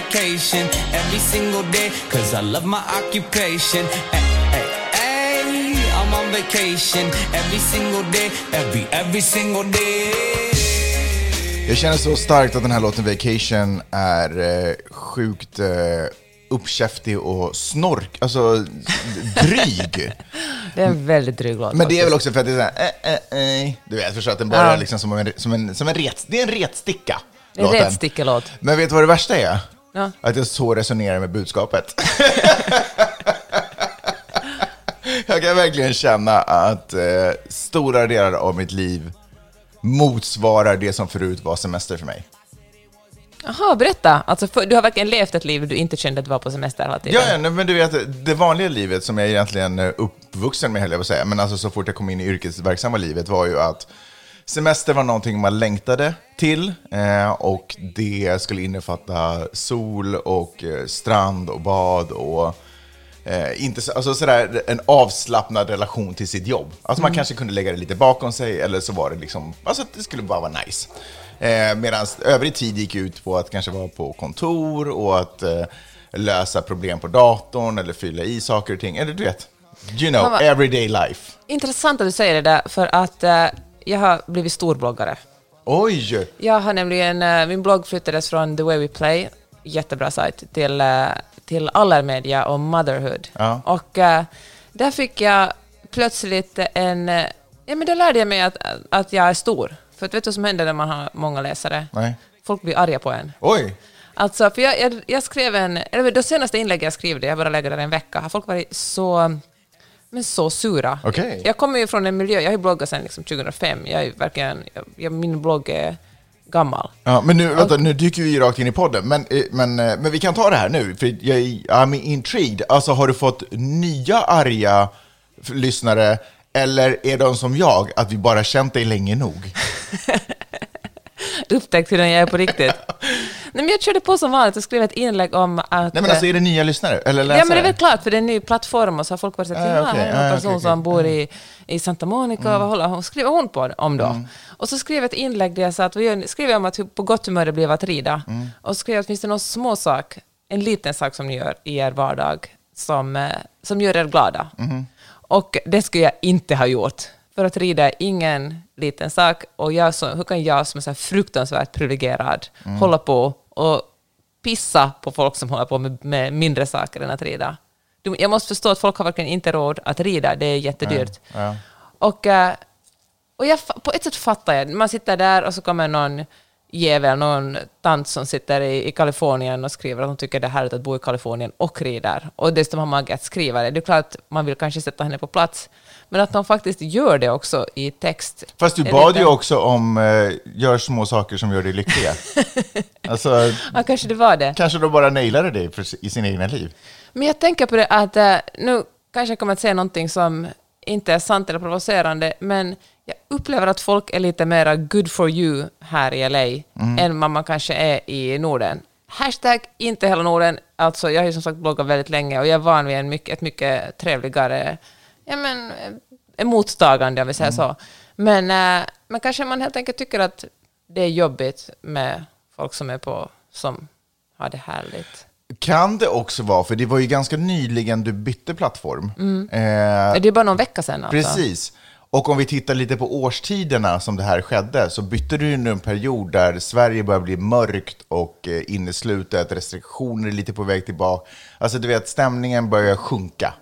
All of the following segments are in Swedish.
vacation every single day, cause I love my occupation. Ay, ay, ay, I'm on vacation every single day, every, every single day. Jag känner så starkt att den här låten Vacation är eh, sjukt eh, uppkäftig och snork, alltså dryg. Det är en väldigt dryg låt. Men det är väl också för att det är såhär, eh, eh, eh. du vet, förstår att den börjar Ja. liksom som en, som en, som en ret, det är en retsticka. Det är en låten. retstickelåt. Men vet du vad det värsta är? Ja. Att jag så resonerar med budskapet. jag kan verkligen känna att eh, stora delar av mitt liv motsvarar det som förut var semester för mig. Jaha, berätta. Alltså, för, du har verkligen levt ett liv du inte kände att du var på semester hela tiden. Ja, ja, men du vet, det vanliga livet som jag egentligen är uppvuxen med, höll jag på att säga, men alltså så fort jag kom in i yrkesverksamma livet var ju att semester var någonting man längtade till eh, och det skulle innefatta sol och eh, strand och bad och eh, inte så, alltså sådär, en avslappnad relation till sitt jobb. Alltså man kanske kunde lägga det lite bakom sig eller så var det liksom, alltså det skulle bara vara nice. Eh, Medan övrig tid gick ut på att kanske vara på kontor och att eh, lösa problem på datorn eller fylla i saker och ting. Eller du vet, you know, everyday life. Intressant att du säger det där, för att jag har blivit storbloggare. Oj! Jag har nämligen, eh, min blogg flyttades från The Way We Play, jättebra sajt, till, eh, till Allermedia och Motherhood. Ja. Och eh, där fick jag plötsligt en... Ja, men då lärde jag mig att, att jag är stor. För att vet du vad som händer när man har många läsare? Nej. Folk blir arga på en. Oj! Alltså, för jag, jag, jag skrev en... Eller det senaste inlägget jag skrev, det, jag bara lägger där en vecka, har folk varit så... Men så sura. Okej. Jag kommer ju från en miljö, jag har ju bloggat sedan liksom 2005, jag är ju verkligen... Jag, min blogg är gammal. Ja, men nu, vänta, nu dyker vi rakt in i podden, men, eh, men, eh, men vi kan ta det här nu, för jag är intrigued. Alltså, har du fått nya arga lyssnare, eller är de som jag, att vi bara känt dig länge nog? Upptäckt hur den jag är på riktigt. Nej, men jag körde på som vanligt och skrev ett inlägg om att... Nej, men alltså, är det nya lyssnare? Eller läsare? Ja, men det är väl klart, för det är en ny plattform och så har folk varit så att Ah, okej. här är en Ah, person okej, som bor i, i Santa Monica, vad håller hon, skriver hon på om då? Och så skrev jag ett inlägg där jag sa att, ni? skrev jag om att på gott humör det blev att rida. Och skrev att finns det någon små sak, en liten sak som ni gör i er vardag som, eh, som gör er glada? Och det skulle jag inte ha gjort. För att rida är ingen liten sak och jag som, hur kan jag som är så här fruktansvärt privilegierad hålla på och pissa på folk som håller på med, med mindre saker än att rida. Du, jag måste förstå att folk har verkligen inte råd att rida, det är jättedyrt. Ja. Och, eh, och jag, på ett sätt fattar jag, man sitter där och så kommer någon jävel, någon tant som sitter i, i Kalifornien och skriver att hon tycker det är härligt att bo i Kalifornien och rider. Och dessutom har mage att skriva det. Det är klart att man vill kanske sätta henne på plats, men att de faktiskt gör det också i text. Fast du bad lite- ju också om eh, gör små saker som gör dig lyckliga. alltså, Ja, kanske det var det. kanske de bara nailade dig i sina egna liv. Men jag tänker på det att eh, nu kanske jag kommer att säga någonting som inte är sant eller provocerande, men jag upplever att folk är lite mera good for you här i LA än vad man kanske är i Norden. Hashtag inte hela Norden. Alltså, jag har ju som sagt bloggat väldigt länge och jag är van vid en mycket, ett mycket trevligare ja, men, eh, mottagande, om vi säger så. Men, eh, men kanske man helt enkelt tycker att det är jobbigt med folk som är på, som har det härligt. Kan det också vara, för det var ju ganska nyligen du bytte plattform. Eh, Det är bara någon vecka sedan alltså. Precis. Och om vi tittar lite på årstiderna som det här skedde, så bytte du nu en period där Sverige börjar bli mörkt och eh, inneslutet, restriktioner är lite på väg tillbaka. Alltså du vet, stämningen börjar sjunka.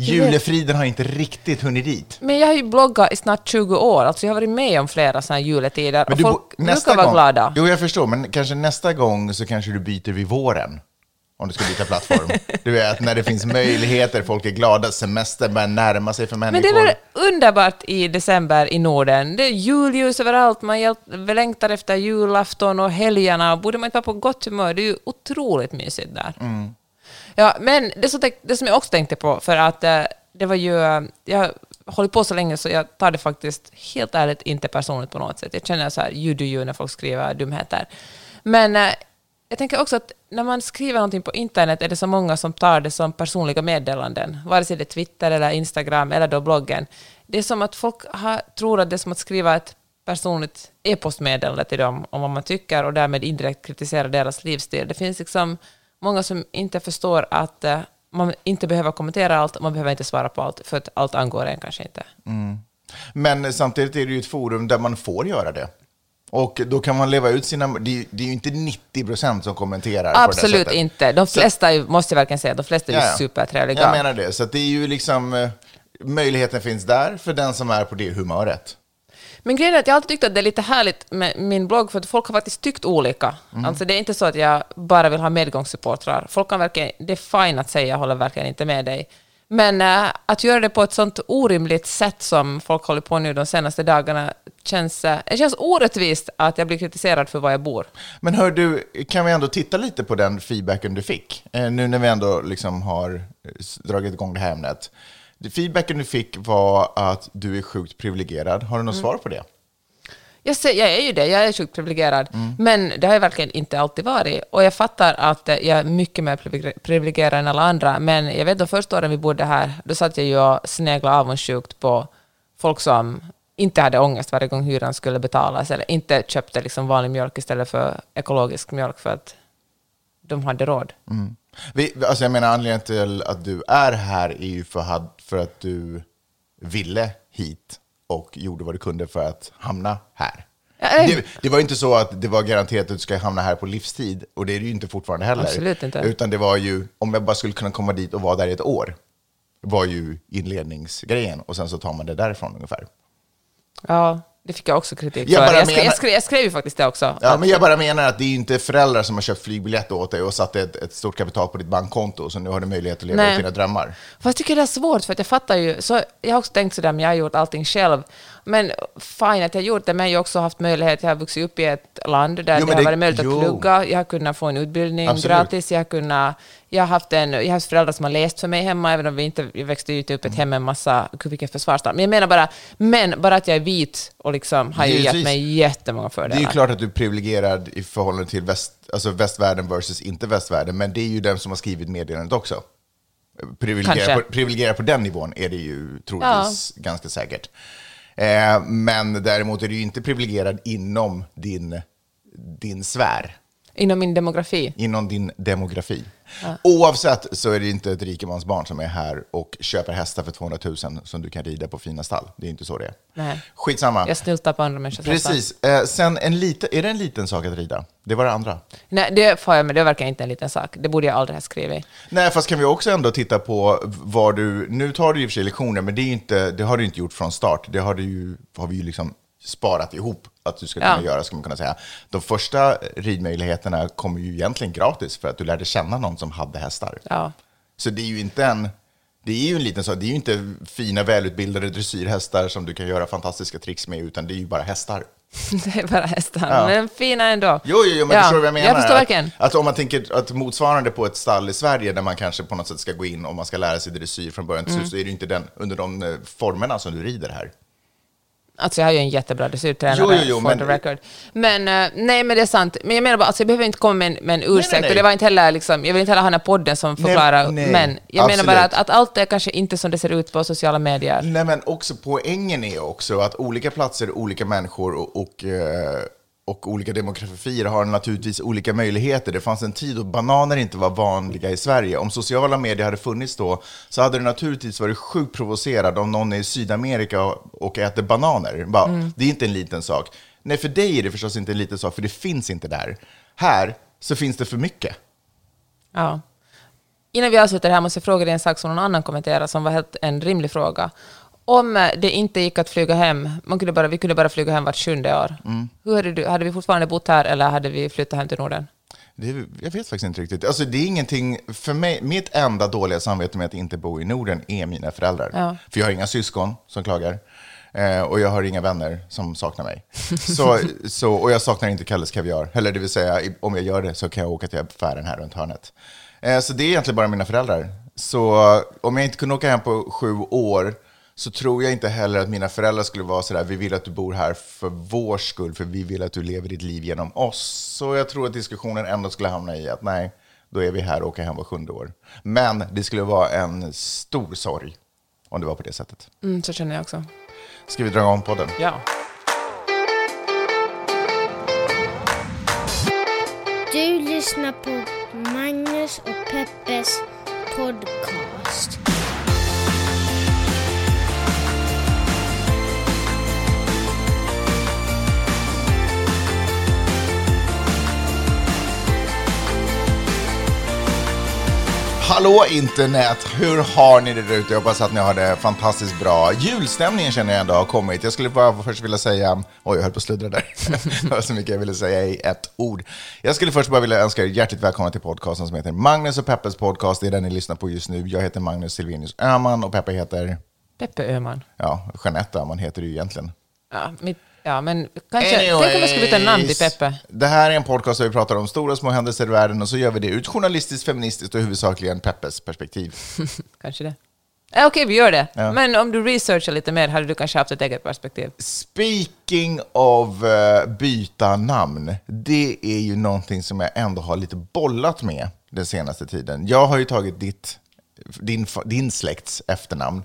Julefriden har inte riktigt hunnit dit. Men jag har ju bloggat i snart 20 år, alltså jag har varit med om flera sådana här juletider Men och du, folk nästa brukar vara gång, glada. Jo, jag förstår, men kanske nästa gång så kanske du byter vid våren. Om du ska byta plattform. Du vet, när det finns möjligheter, folk är glada, semestern börjar närma sig för Men människor. det är väl underbart i december i Norden. Det är julljus överallt, man längtar efter julafton och helgerna. Borde man inte vara på gott humör? Det är ju otroligt mysigt där. Mm. Ja, men det som, det som jag också tänkte på, för att eh, det var ju... Eh, jag har hållit på så länge så jag tar det faktiskt helt ärligt inte personligt på något sätt. Jag känner så här, you do you, när folk skriver dumheter. Men eh, jag tänker också att när man skriver någonting på internet är det så många som tar det som personliga meddelanden, vare sig det är Twitter eller Instagram eller då bloggen. Det är som att folk har, tror att det är som att skriva ett personligt e-postmeddelande till dem om vad man tycker och därmed indirekt kritisera deras livsstil. Det finns liksom många som inte förstår att eh, man inte behöver kommentera allt, man behöver inte svara på allt, för att allt angår en kanske inte. Men samtidigt är det ju ett forum där man får göra det. Och då kan man leva ut sina... Det är, det är ju inte 90 procent som kommenterar på det Absolut sättet. inte. De flesta, är- måste jag verkligen säga, de flesta är Ja, supertrevliga. Jag menar det. Så det är ju liksom... eh, Möjligheten finns där för den som är på det humöret. Men grejen är att jag alltid tyckt att det är lite härligt med min blogg, för att folk har faktiskt tyckt olika. Mm. Alltså det är inte så att jag bara vill ha medgångssupportrar. Folk kan verkligen, det är fine att säga jag håller verkligen inte med dig. Men äh, att göra det på ett sånt orimligt sätt som folk håller på nu de senaste dagarna känns, äh, det känns orättvist att jag blir kritiserad för var jag bor. Men hör du, kan vi ändå titta lite på den feedbacken du fick? Eh, nu när vi ändå liksom har eh, dragit igång det här ämnet. Det Feedbacken du fick var att du är sjukt privilegierad. Har du något svar på det? Jag, ser, jag är ju det, jag är sjukt privilegierad. Mm. Men det har jag verkligen inte alltid varit. Och jag fattar att jag är mycket mer privilegier- privilegierad än alla andra. Men jag vet de första åren vi bodde här, då satt jag ju och sneglade avundsjukt på folk som inte hade ångest varje gång hyran skulle betalas, eller inte köpte liksom vanlig mjölk istället för ekologisk mjölk för att de hade råd. Vi, alltså jag menar anledningen till att du är här är ju för, för att du ville hit och gjorde vad du kunde för att hamna här. Det, det var inte så att det var garanterat att du ska hamna här på livstid, och det är det ju inte fortfarande heller. Absolut inte. Utan det var ju, om jag bara skulle kunna komma dit och vara där i ett år, var ju inledningsgrejen, och sen så tar man det därifrån ungefär. Ja, det fick jag också kritik Jag för. Jag skrev, menar- jag, skrev, jag skrev ju faktiskt det också. Ja, Att- men jag bara menar att det är inte föräldrar som har köpt flygbiljett åt dig och satt ett, ett stort kapital på ditt bankkonto, så nu har du möjlighet att leva Nej. ut dina drömmar. Fast jag tycker det är svårt, för att jag fattar ju... Så jag har också tänkt sådär, men jag har gjort allting själv. Men fine att jag gjort det, men jag har också haft möjlighet, jag har vuxit upp i ett land där Jo, men det har det- varit möjligt jo. att plugga, jag har kunnat få en utbildning Absolut. gratis, jag har kunnat... Jag har, haft en, jag har haft föräldrar som har läst för mig hemma, även om vi inte vi växte inte upp ett hem med en massa, vilken försvarstal. Men jag menar bara, men bara att jag är vit och liksom har ju gett mig jättemånga Det är fördelar. ju klart att du är privilegierad i förhållande till väst, alltså västvärlden versus inte västvärlden, men det är ju den som har skrivit meddelandet också. Privilegierad på, privilegierad på den nivån är det ju troligtvis ganska säkert. Eh, men däremot är du inte privilegierad inom din, din sfär, Inom min demografi. inom din demografi. Oavsett så är det inte ett rikemansbarn som är här och köper hästar för 200 000 som du kan rida på fina stall. Det är inte så det är. Nej. Skitsamma. Jag snyltar på andra människors. Precis. Eh, sen en lite, är det en liten sak att rida? Det var det andra. Nej, det får jag, men det verkar inte en liten sak. Det borde jag aldrig ha skrivit. Nej, fast kan vi också ändå titta på vad du... Nu tar du i och för sig lektioner, men det, är inte, det har du inte gjort från start. Det har, du har vi ju liksom sparat ihop att du ska kunna Ja. göra, ska man kunna säga. De första ridmöjligheterna kommer ju egentligen gratis för att du lärde känna någon som hade hästar. Ja. Så det är ju inte en... Det är ju en liten sak, det är ju inte fina välutbildade dressyrhästar som du kan göra fantastiska tricks med, utan det är ju bara hästar. Det är bara hästar, Ja. men fina ändå. Jo, jo, jo men Ja, förstår du vad jag menar? Jag förstår Att- verkligen. Att, om man tänker att motsvarande på ett stall i Sverige där man kanske på något sätt ska gå in och man ska lära sig dressyr från början till Mm. slut, så är det ju inte den, under de eh, formerna som du rider här. Alltså jag har ju en jättebra dressyrtränare, Jo, jo, jo, for men- the record. Men eh, nej, men det är sant. Men jag menar bara, alltså, jag behöver inte komma med en, med en ursäkt. nej, nej. Och det var inte heller liksom, jag vill inte heller ha den här podden som Nej, förklarar. nej, men jag menar absolut. bara att, att allt är kanske inte som det ser ut på sociala medier. Nej, men också poängen är också att olika platser, olika människor och, och, eh, och olika demografier har naturligtvis olika möjligheter. Det fanns en tid då bananer inte var vanliga i Sverige. Om sociala medier hade funnits då så hade det naturligtvis varit sjukt provocerad om någon är i Sydamerika och, äter bananer. Bara, Mm. Det är inte en liten sak. Nej, för dig är det förstås inte en liten sak, för det finns inte där. Här så finns det för mycket. Ja. Innan vi avslutar det här måste jag fråga dig en sak som någon annan kommenterade, som var helt en rimlig fråga. Om det inte gick att flyga hem, man kunde bara, vi kunde bara flyga hem vart sjunde år, Mm. hur hade, du, hade vi fortfarande bott här eller hade vi flyttat hem till Norden? Det, jag vet faktiskt inte riktigt. Alltså, det är ingenting, för mig, mitt enda dåliga samvete med att inte bo i Norden är mina föräldrar. Ja. För jag har inga syskon som klagar. Eh, och jag har inga vänner som saknar mig. Så, så, och jag saknar inte Kalles Kaviar. Eller det vill säga, om jag gör det så kan jag åka till affären här runt hörnet. Eh, så det är egentligen bara mina föräldrar. Så om jag inte kunde åka hem på sju år så tror jag inte heller att mina föräldrar skulle vara sådär, vi vill att du bor här för vår skull, för vi vill att du lever ditt liv genom oss. Så jag tror att diskussionen ändå skulle hamna i att nej, då är vi här och åker hem var sjunde år. Men det skulle vara en stor sorg om det var på det sättet. Mm, så känner jag också. Ska vi dra igång podden? Ja. Du lyssnar på Magnus och Peppes podcast. Hallå internet! Hur har ni det där ute? Jag hoppas att ni har det fantastiskt bra. Julstämningen känner jag ändå har kommit. Jag skulle bara först vilja säga... Oj, jag höll på att sluddra där. det var så mycket jag ville säga i ett ord. Jag skulle först bara vilja önska er hjärtligt välkomna till podcasten som heter Magnus och Peppes podcast. Det är den ni lyssnar på just nu. Jag heter Magnus Silvenius Öhman och Peppe heter... Peppe Öhman. Ja, Jeanette Öhman heter du egentligen. Ja, mitt, ja, men kanske... Tänk om jag skulle byta namn till Peppe. Det här är en podcast där vi pratar om stora och små händelser i världen och så gör vi det ett journalistiskt, feministiskt och huvudsakligen Peppes perspektiv. kanske det. Okej, vi gör det. Ja. Men om du researchar lite mer hade du kanske haft ett eget perspektiv. Speaking of eh, byta namn, det är ju någonting som jag ändå har lite bollat med den senaste tiden. Jag har ju tagit ditt, din, din släkts efternamn,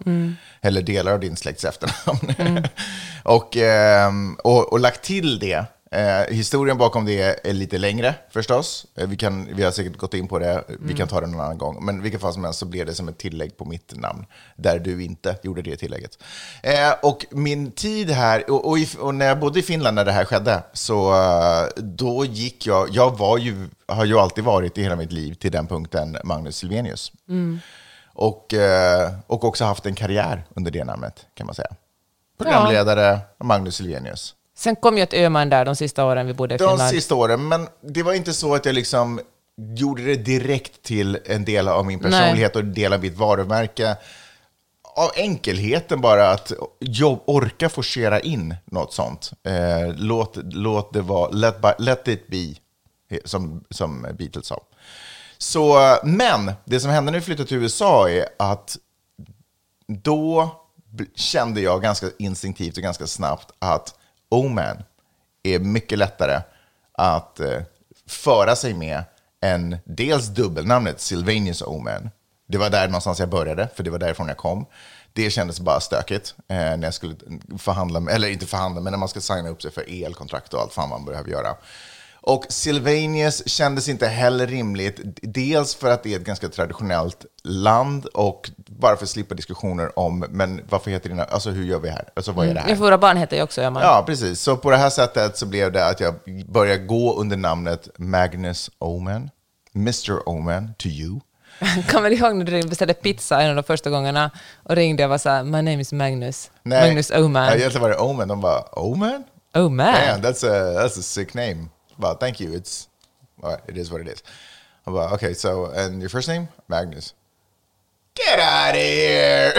eller delar av din släkts efternamn, och, ehm, och, och lagt till det. Eh, historien bakom det är lite längre förstås. Eh, vi, kan, vi har säkert gått in på det, vi kan ta det någon annan gång. Men i vilket fall som helst så blev det som ett tillägg på mitt namn, där du inte gjorde det tillägget. Eh, och min tid här, och, och, i, och när jag bodde i Finland när det här skedde, så då gick jag, jag var ju, har ju alltid varit i hela mitt liv till den punkten Magnus Silvenius. Och, eh, och också haft en karriär under det namnet, kan man säga. Programledare Magnus Silvenius. Sen kom ju ett Öhman där de sista åren vi bodde i De Finland. sista åren, men det var inte så att jag liksom gjorde det direkt till en del av min personlighet och en del av mitt varumärke. Av enkelheten bara att jobb, orka forcera in något sånt. Eh, låt, låt det vara, let, by, let it be, eh, som, som Beatles sa. Så, men det som hände när vi flyttade till USA är att då kände jag ganska instinktivt och ganska snabbt att Oman är mycket lättare att eh, föra sig med än dels dubbelnamnet Sylvanius Oman. Det var där någonstans jag började, för det var därifrån jag kom. Det kändes bara stökigt eh, när jag skulle förhandla, eller inte förhandla, men när man ska signa upp sig för elkontrakt och allt fan man behöver göra. Och Sylvanius kändes inte heller rimligt, dels för att det är ett ganska traditionellt land och bara för att slippa diskussioner om, men varför heter dina, alltså hur gör vi här? Alltså vad är det här? Våra barn heter ju också Öhman. Ja, precis. Så på det här sättet så blev det att jag började gå under namnet Magnus Oman, Mr. Oman to you. Kommer du ihåg när du beställde pizza en av de första gångarna och ringde och var så här, my name is Magnus. Magnus Öhman. Ja, egentligen var det Oman. De bara, Oman? Oh man. That's a, that's a sick name. But thank you, it's, well, it is what it is. Jag bara, okay, so, and your first name? Magnus. Get out of here!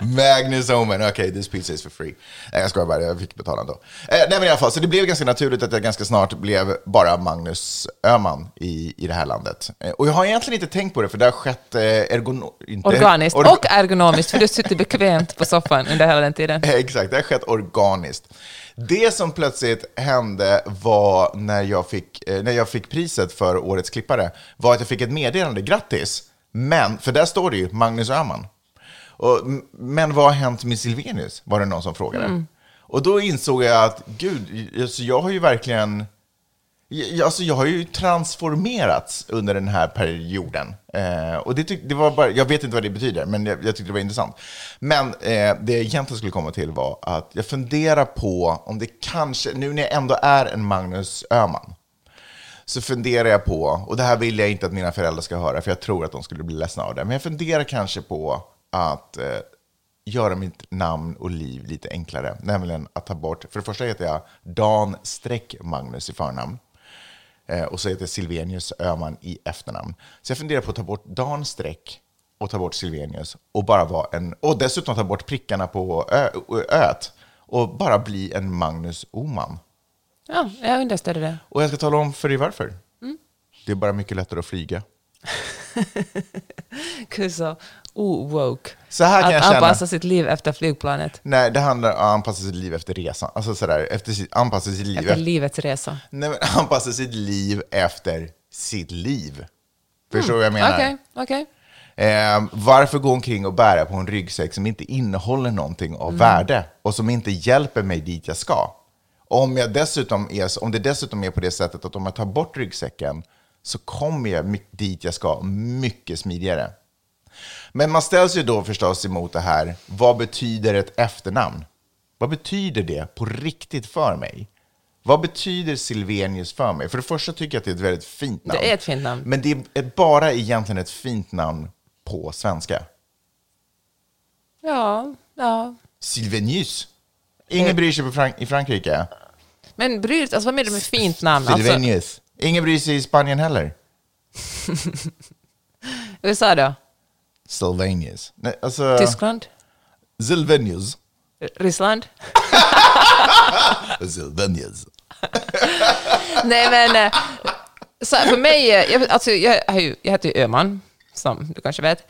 Magnus Oman. Okay, this pizza is for free. Nej, jag skojar bara, jag fick betala ändå. Eh, nej, men i alla fall, så det blev ganska naturligt att jag ganska snart blev bara Magnus Öhman i, i det här landet. Eh, och jag har egentligen inte tänkt på det, för det har skett eh, ergono... Inte, Organiskt orga- och ergonomiskt, för du suttit bekvämt på soffan under hela den tiden. Exakt, det har skett organiskt. Det som plötsligt hände var när jag, fick, eh, när jag fick priset för Årets klippare, var att jag fick ett meddelande, grattis! Men, för där står det ju Magnus Öhman. Och, men vad har hänt med Silvenius? Var det någon som frågade. Och då insåg jag att, gud, alltså jag har ju verkligen jag, Alltså jag har ju transformerats under den här perioden. Eh, och det, tyck, det var bara, jag vet inte vad det betyder, men jag, jag tyckte det var intressant. Men eh, det jag egentligen skulle komma till var att jag funderar på om det kanske, nu när jag ändå är en Magnus Öhman, så funderar jag på, och det här vill jag inte att mina föräldrar ska höra, för jag tror att de skulle bli ledsna av det, men jag funderar kanske på att eh, göra mitt namn och liv lite enklare. Nämligen att ta bort, för det första heter jag Dan-Magnus i förnamn. Eh, och så heter jag Silvenius Öhman i efternamn. Så jag funderar på att ta bort Dan Streck och ta bort Silvenius och bara vara en, och dessutom ta bort prickarna på ö, öet och bara bli en Magnus Oman. Ja, jag understöder det. Och jag ska tala om för dig varför. Det är bara mycket lättare att flyga. Så o-woke. Så här kan Att jag känna. anpassa sitt liv efter flygplanet. Nej, det handlar om att anpassa sitt liv efter resan. Alltså sådär, efter sitt, anpassa sitt liv Efter efter, livets resa. nej, men anpassa sitt liv efter sitt liv. Förstår du vad jag menar? Okej, okej. Eh, varför gå omkring och bära på en ryggsäck som inte innehåller någonting av värde och som inte hjälper mig dit jag ska? Om, jag dessutom är, om det dessutom är på det sättet att om jag tar bort ryggsäcken så kommer jag dit jag ska mycket smidigare. Men man ställs ju då förstås emot det här, vad betyder ett efternamn? Vad betyder det på riktigt för mig? Vad betyder Silvenius för mig? För det första tycker jag att det är ett väldigt fint namn. Det är ett fint namn. Men det är bara egentligen ett fint namn på svenska. Ja, ja. Silvenius. Ingen bryr sig Frank- i Frankrike. Men bryr alltså vad menar du med fint namn? Alltså, Silvenius. Ingen bryr sig i Spanien heller. USA då? Silvenius. Nej, alltså, Tyskland? Silvenius. Ryssland? Silvenius. Nej, men eh, så för mig, eh, jag, alltså, jag, ju, jag heter ju Öman, som du kanske vet.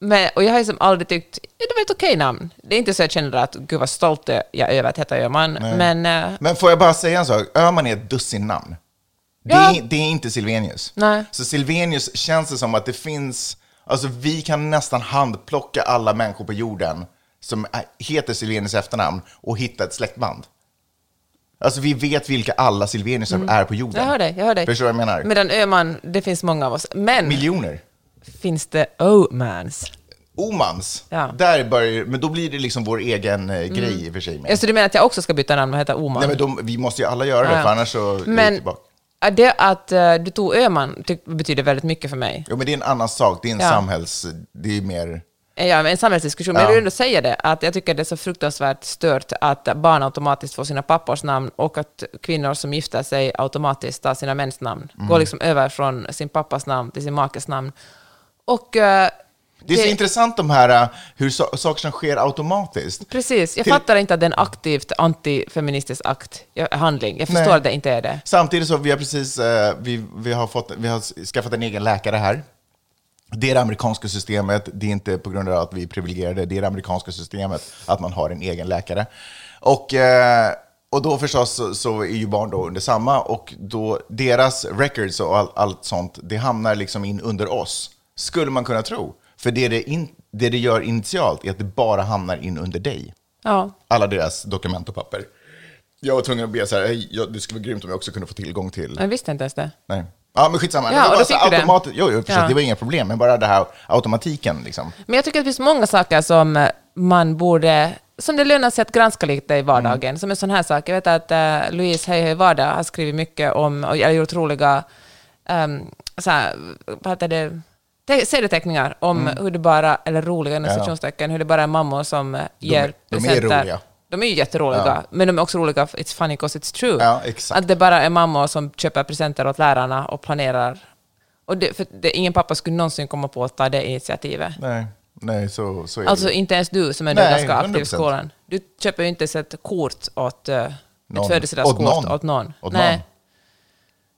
Men, och jag har ju som aldrig tyckt, ja, det var ett okej namn. Det är inte så jag känner att, gud vad stolt jag är över att heta Öman. Men, eh, Men får jag bara säga en sak? Öhman är ett dussin namn. Det, Ja. är, det är inte Silvenius. Nej. Så Silvenius känns det som att det finns, alltså vi kan nästan handplocka alla människor på jorden som heter Silvenius efternamn och hitta ett släktband. Alltså vi vet vilka alla Silveniusar är på jorden. Mm. jag hör dig, jag hör dig. Förstår du vad jag menar? Medan Öman, det finns många av oss. Men Miljoner. finns det Omans? Omans, Ja. där börjar, men då blir det liksom vår egen eh, grej i och för sig. Med. Alltså, du menar att jag också ska byta namn och heta Oman? Nej, men de, vi måste ju alla göra det, Ja. för annars så Men det att eh, du tog Öman betyder väldigt mycket för mig. Jo, men det är en annan sak. Det är en Ja. samhälls... Det är mer... Ja, men en samhällsdiskussion. Men Ja. jag vill ändå säga det, att jag tycker det är så fruktansvärt stört att barn automatiskt får sina pappors namn och att kvinnor som gifter sig automatiskt tar sina mäns namn. Mm. Går liksom över från sin pappas namn till sin makes namn. Och... Det är så intressant de här, äh, hur so saker som sker automatiskt. Precis, jag Till- fattar inte att det är en aktivt antifeministisk akt, handling. Jag förstår Nej. att det inte är det. Samtidigt så vi har precis, eh, vi, vi, har fått, vi har skaffat en egen läkare här. Det är det amerikanska systemet, det är inte på grund av att vi är privilegierade, det är det amerikanska systemet att man har en egen läkare. Och, eh, och då förstås så, så är ju barn då under samma och då deras records och all, allt sånt, det hamnar liksom in under oss, skulle man kunna tro. För det det, in, det det gör initialt är att det bara hamnar in under dig. Ja. Alla deras dokument och papper. Jag var tvungen att be så här, hej, ja, det skulle vara grymt om jag också kunde få tillgång till... Jag visste inte ens det. Nej. Ja, men skitsamma. Ja, det och var du det. automatiskt, jo, jo, precis, Ja. det var inga problem, men bara det här automatiken liksom. Men jag tycker att det finns många saker som eh, man borde som det lönar sig att granska lite i vardagen. Mm. Som en sån här sak. Jag vet att uh, Louise Hej Hej Vardag har skrivit mycket om, och gjort roliga um, så här, vad heter det, serieteckningar om hur det bara, eller roliga inom Mm. Citationstecken, hur det bara är mammor som eh, ger de är presenter. roliga. De är ju jätteroliga, Ja. men de är också roliga, för it's funny because it's true. Ja. Att det bara är mammor som köper presenter åt lärarna och planerar. Och det, för det, ingen pappa skulle någonsin komma på att ta det initiativet. Nej, nej så, så är Alltså det. inte ens du som är Nej, ganska aktiv i 100%. skolan. Du köper ju inte ens ett kort åt, uh, ett Någon. födelsedagskort Åt någon. åt någon. Åt Nej. någon.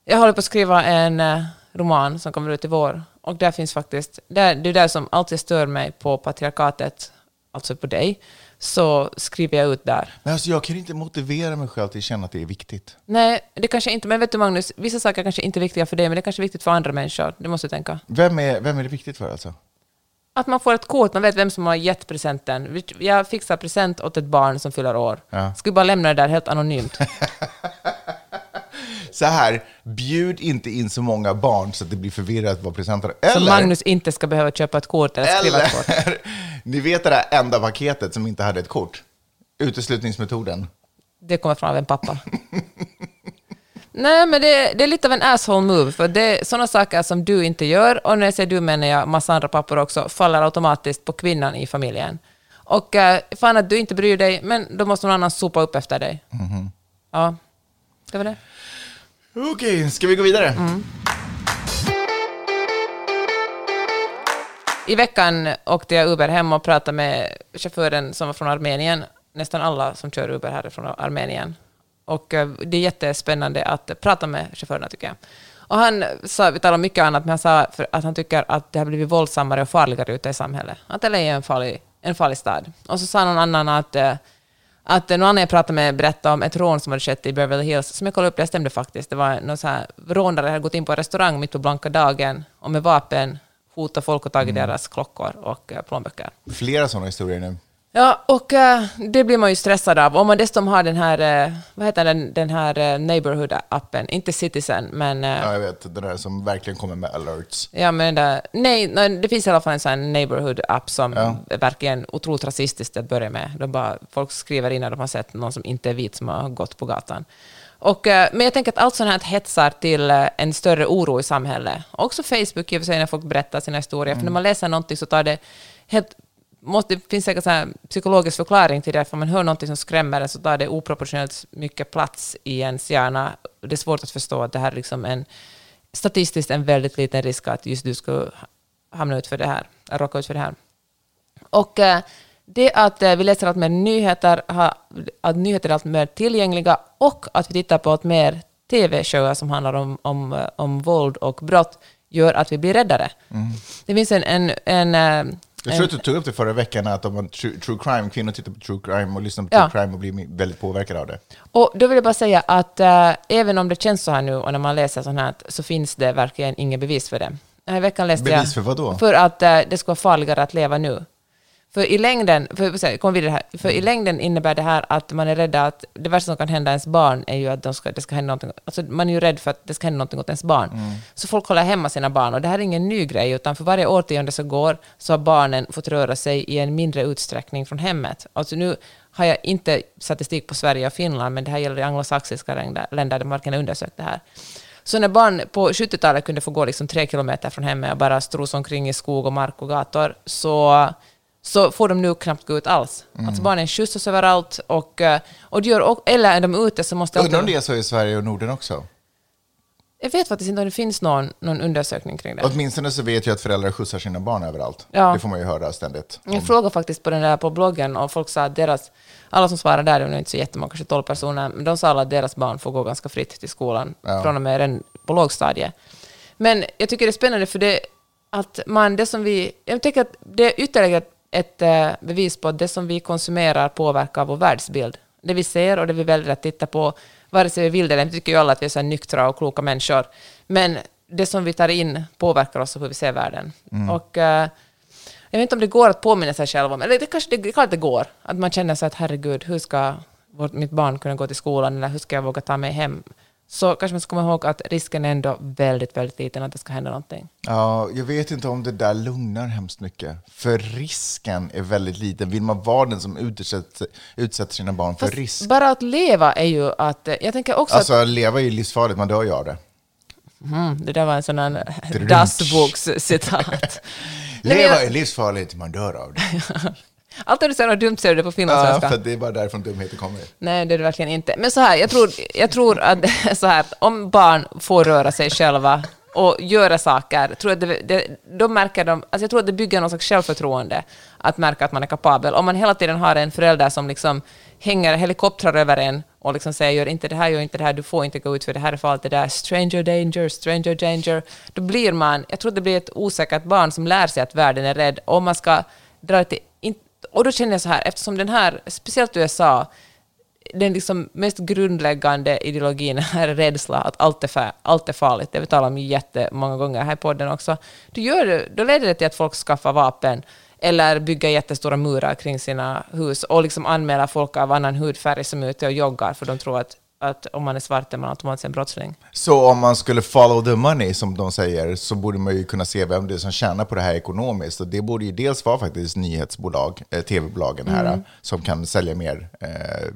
Jag håller på att skriva en eh, roman som kommer ut i vår. Och där finns faktiskt, där, det är där som alltid stör mig på patriarkatet, alltså på dig, så skriver jag ut där. Men alltså, jag kan inte motivera mig själv till att känna att det är viktigt. Nej, det kanske inte, men vet du Magnus, vissa saker kanske inte är viktiga för dig, men det är kanske är viktigt för andra människor. Det måste du tänka. Vem är, vem är det viktigt för alltså? Att man får ett kort, man vet vem som har gett presenten. Jag fixar present åt ett barn som fyller år. Ja. Skulle bara lämna det där helt anonymt. Så här, bjud inte in så många barn så att det blir förvirrat vad presenter Så Eller, Magnus inte ska behöva köpa ett kort eller skriva ett kort. ni vet det där enda paketet som inte hade ett kort? Uteslutningsmetoden. Det kommer från en pappa. Nej, men det, det är lite av en asshole move, för det är sådana saker som du inte gör, och när jag säger du menar jag massa andra pappor också, faller automatiskt på kvinnan i familjen. Och uh, fan att du inte bryr dig, men då måste någon annan sopa upp efter dig. Ja, det var det. Okej, ska vi gå vidare? Mm. I veckan åkte jag Uber hem och pratade med chauffören som var från Armenien. Nästan alla som kör Uber här är från Armenien. Och eh, det är jättespännande att prata med chaufförerna tycker jag. Och han sa, vi talade om mycket annat, men han sa att han tycker att det har blivit våldsammare och farligare ute i samhället. Att LA är en farlig, en farlig stad. Och så sa någon annan att eh, att någon annan jag pratade med berättade om ett rån som hade skett i Beverly Hills, som jag kollade upp, det stämde faktiskt. Det var någon så här rånare hade gått in på en restaurang mitt på blanka dagen och med vapen hotat folk och tagit deras klockor och eh, plånböcker. Flera sådana historier nu. Ja, och eh, det blir man ju stressad av. Om man dessutom har den här, eh, vad heter den, den här eh, Neighborhood-appen, inte Citizen, men... Ja, jag vet, det där som verkligen kommer med alerts. Ja, men den där, nej, nej, det finns i alla fall en sån neighborhood-app som Ja. är verkligen otroligt rasistiskt att börja med. De bara, folk skriver in när de har sett någon som inte är vit som har gått på gatan. Och, men jag tänker att allt sånt här hetsar till en större oro i samhället. Också Facebook i och för sig när folk berättar sina historier. För när man läser någonting så tar det helt Måste, det finns säkert här psykologisk förklaring till det, för man hör någonting som skrämmer en så tar det oproportionellt mycket plats i ens hjärna. Det är svårt att förstå att det här är liksom en statistiskt en väldigt liten risk att just du ska hamna ut för det här, råka ut för det här. Och eh, det att eh, vi läser allt mer nyheter, att nyheter är allt mer tillgängliga och att vi tittar på allt mer tv-shower som handlar om, om, eh, om våld och brott gör att vi blir räddare. Det finns en... en, en, Jag tror att du tog upp det förra veckan, att om man true, true crime, kvinnor tittar på true crime och lyssnar på Ja. true crime och blir väldigt påverkade av det. Och då vill jag bara säga att eh, även om det känns så här nu och när man läser sånt här så finns det verkligen inget bevis för det. Den här veckan läste Bevis jag... för vad då? För att eh, det ska vara farligare att leva nu. För i längden, för, kom vidare här, för i längden innebär det här att man är rädd att det värsta som kan hända ens barn är ju att de ska, det ska hända någonting. Alltså man är ju rädd för att det ska hända någonting åt ens barn. Mm. Så folk håller hemma sina barn och det här är ingen ny grej utan för varje årtionde som går så har barnen fått röra sig i en mindre utsträckning från hemmet. Alltså nu har jag inte statistik på Sverige och Finland men det här gäller i anglosaxiska länder där man verkligen har undersökt det här. Så när barn på 70-talet kunde få gå liksom tre kilometer från hemmet och bara strosa omkring i skog och mark och gator, så, så får de nu knappt gå ut alls. Mm. Alltså barnen skjutsas överallt, och, eh, och gör, och, eller är de ute så måste... Undrar om det är så i Sverige och Norden också? Jag vet faktiskt inte om det finns någon, någon undersökning kring det. Åtminstone så vet jag att föräldrar skjutsar sina barn överallt. Ja. Det får man ju höra ständigt. Jag frågade faktiskt på den där på bloggen och folk sa att deras, alla som svarade där, det var inte så jättemånga, kanske 12 personer, men de sa alla att deras barn får gå ganska fritt till skolan Ja. från och med redan på lågstadiet. Men jag tycker det är spännande för det att man, det som vi, jag tycker att det är ytterligare ett eh, bevis på att det som vi konsumerar påverkar vår världsbild. Det vi ser och det vi väljer att titta på, vare sig vi vill det eller inte, tycker ju alla att vi är så nyktra och kloka människor. Men det som vi tar in påverkar oss och hur vi ser världen. Och eh, jag vet inte om det går att påminna sig själv om, eller det kanske det, klart det går, att man känner sig att herregud, hur ska vårt, mitt barn kunna gå till skolan eller hur ska jag våga ta mig hem? Så kanske man ska komma ihåg att risken är ändå väldigt, väldigt liten att det ska hända någonting. Ja, jag vet inte om det där lugnar hemskt mycket. För risken är väldigt liten. Vill man vara den som utsätter, utsätter sina barn för Fast risk? bara att leva är ju att, eh, jag tänker också Alltså, leva är ju livsfarligt, man dör ju av det. att, mm, det där var en sån här dassbokscitat. Leva är livsfarligt, man dör av det. När du säger något dumt säger du det på Ja, finlandssvenska. för det är bara därifrån dumheter kommer. Nej, det är det verkligen inte. Men så här, jag tror, jag tror att så här, om barn får röra sig själva och göra saker, tror jag det, det, då märker de, alltså jag tror att det bygger någon slags självförtroende att märka att man är kapabel. Om man hela tiden har en förälder som liksom hänger helikoptrar över en och liksom säger gör inte det här, gör inte det här, du får inte gå ut för det här är farligt, det där, stranger danger, stranger danger, då blir man, jag tror det blir ett osäkert barn som lär sig att världen är rädd. Om man ska dra till, och då känner jag så här, eftersom den här, speciellt USA, den liksom mest grundläggande ideologin är rädsla, att allt är, fär, allt är farligt. Det har vi talat om jättemånga gånger här i podden också. Då, gör det, då leder det till att folk skaffar vapen eller bygger jättestora murar kring sina hus och liksom anmäler folk av annan hudfärg som är ute och joggar för de tror att, att om man är svart är man automatiskt en brottsling. Så om man skulle follow the money, som de säger, så borde man ju kunna se vem det är som tjänar på det här ekonomiskt. Och det borde ju dels vara faktiskt nyhetsbolag, eh, tv-bolagen här, Mm. som kan sälja mer eh,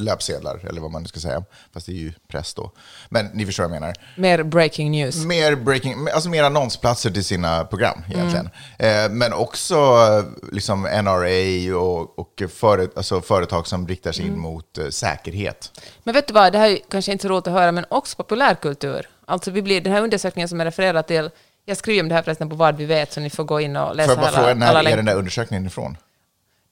löpsedlar, eller vad man nu ska säga. Fast det är ju press då. Men ni förstår vad jag menar. Mer breaking news. Mer, breaking, alltså mer annonsplatser till sina program egentligen. Eh, men också liksom NRA och, och före, alltså företag som riktar sig in mot eh, säkerhet. Men vet du vad, det här är kanske inte så roligt att höra, men också populärkultur. Alltså vi blir, den här undersökningen som jag refererar till, jag skriver om det här förresten på vad vi vet, så ni får gå in och Får läsa jag bara fråga, när alla är den där undersökningen ifrån?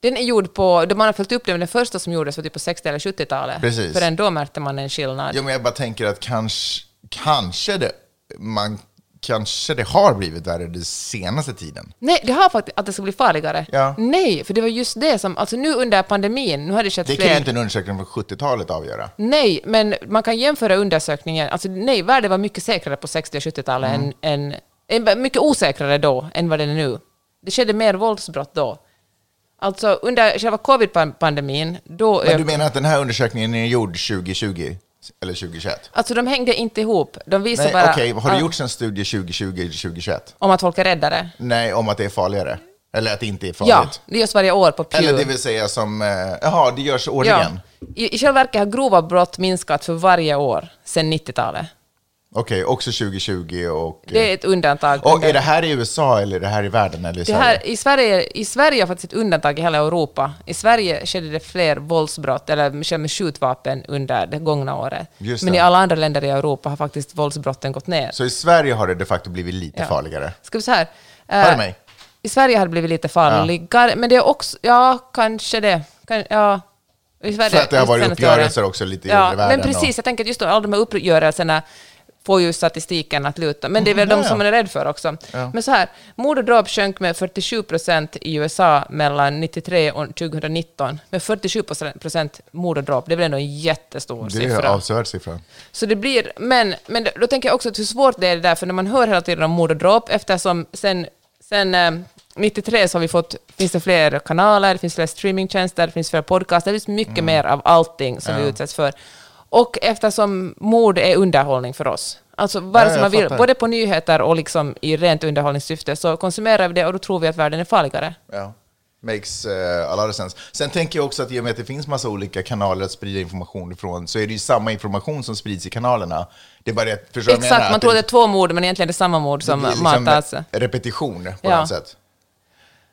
Den är gjord på, man har följt upp den, men den första som gjordes var typ på 60 eller 70-talet. Precis. För ändå märkte man en skillnad. Ja, men jag bara tänker att kanske, kanske, det, man, kanske det har blivit värre den senaste tiden. Nej, det har faktiskt att det ska bli farligare. Ja. Nej, för det var just det som, alltså nu under pandemin, nu har det skett Det kan ju inte en undersökning från 70-talet avgöra. Nej, men man kan jämföra undersökningen. Alltså nej, världen var mycket säkrare på 60 och 70-talet Mm. än, än... Mycket osäkrare då än vad den är nu. Det skedde mer våldsbrott då. Alltså under själva covid-pandemin, då... Men du menar att den här undersökningen är gjord 2020? Eller 2021? Alltså de hängde inte ihop. De visar Nej, bara... okej. Har det Ja, gjorts en studie 2020 eller 2021? Om att folk är räddare? Nej, om att det är farligare. Eller att det inte är Ja, farligt. det görs varje år på Pew. Eller det vill säga som... eh, Jaha, det görs årligen? I, I själva verket har grova brott minskat för varje år sedan 90-talet. Okej, också 2020 och... Det är ett undantag. och är det här i USA eller är det här i världen eller i Det Sverige? här, i, Sverige, I Sverige har faktiskt ett undantag i hela Europa. I Sverige skedde det fler våldsbrott, eller med skjutvapen, under det gångna året. Just Men det. i alla andra länder i Europa har faktiskt våldsbrotten gått ner. Så i Sverige har det de facto blivit lite Ja. farligare? Ska vi så här... Hör eh, mig? I Sverige har det blivit lite farligare, men det är också... Ja, kanske det. Kan, ja. I Sverige, För att det har varit uppgörelser också lite i Ja, världen men precis. och- Jag tänker att just då, alla de här uppgörelserna får ju statistiken att luta. Men det är väl Mm, de ja, som ja. man är rädd för också. Men så här, mord och dråp sjönk med 47 procent i USA mellan 93 och 2019. Med 47 procent mord och dråp, det är väl ändå en jättestor Det är en siffra. avsevärd siffra. Så det blir, men, men då tänker jag också att hur svårt det är det där, för när man hör hela tiden om mord och dråp, eftersom sen, sen eh, 93 så har vi fått, finns det fler kanaler, det finns fler streamingtjänster, det finns fler podcaster, det finns mycket mer av allting som vi utsätts för. Och eftersom mord är underhållning för oss, alltså Ja, sig jag man vill, fattar. både på nyheter och liksom i rent underhållningssyfte, så konsumerar vi det och då tror vi att världen är farligare. Ja. Makes uh, a lot of sense. Sen tänker jag också att i och med att det finns massa olika kanaler att sprida information ifrån så är det ju samma information som sprids i kanalerna. Det är bara det, förstår vad Exakt, menar? man tror det är två mord, men egentligen är det samma mord som blir liksom matas. repetition på Ja. något sätt.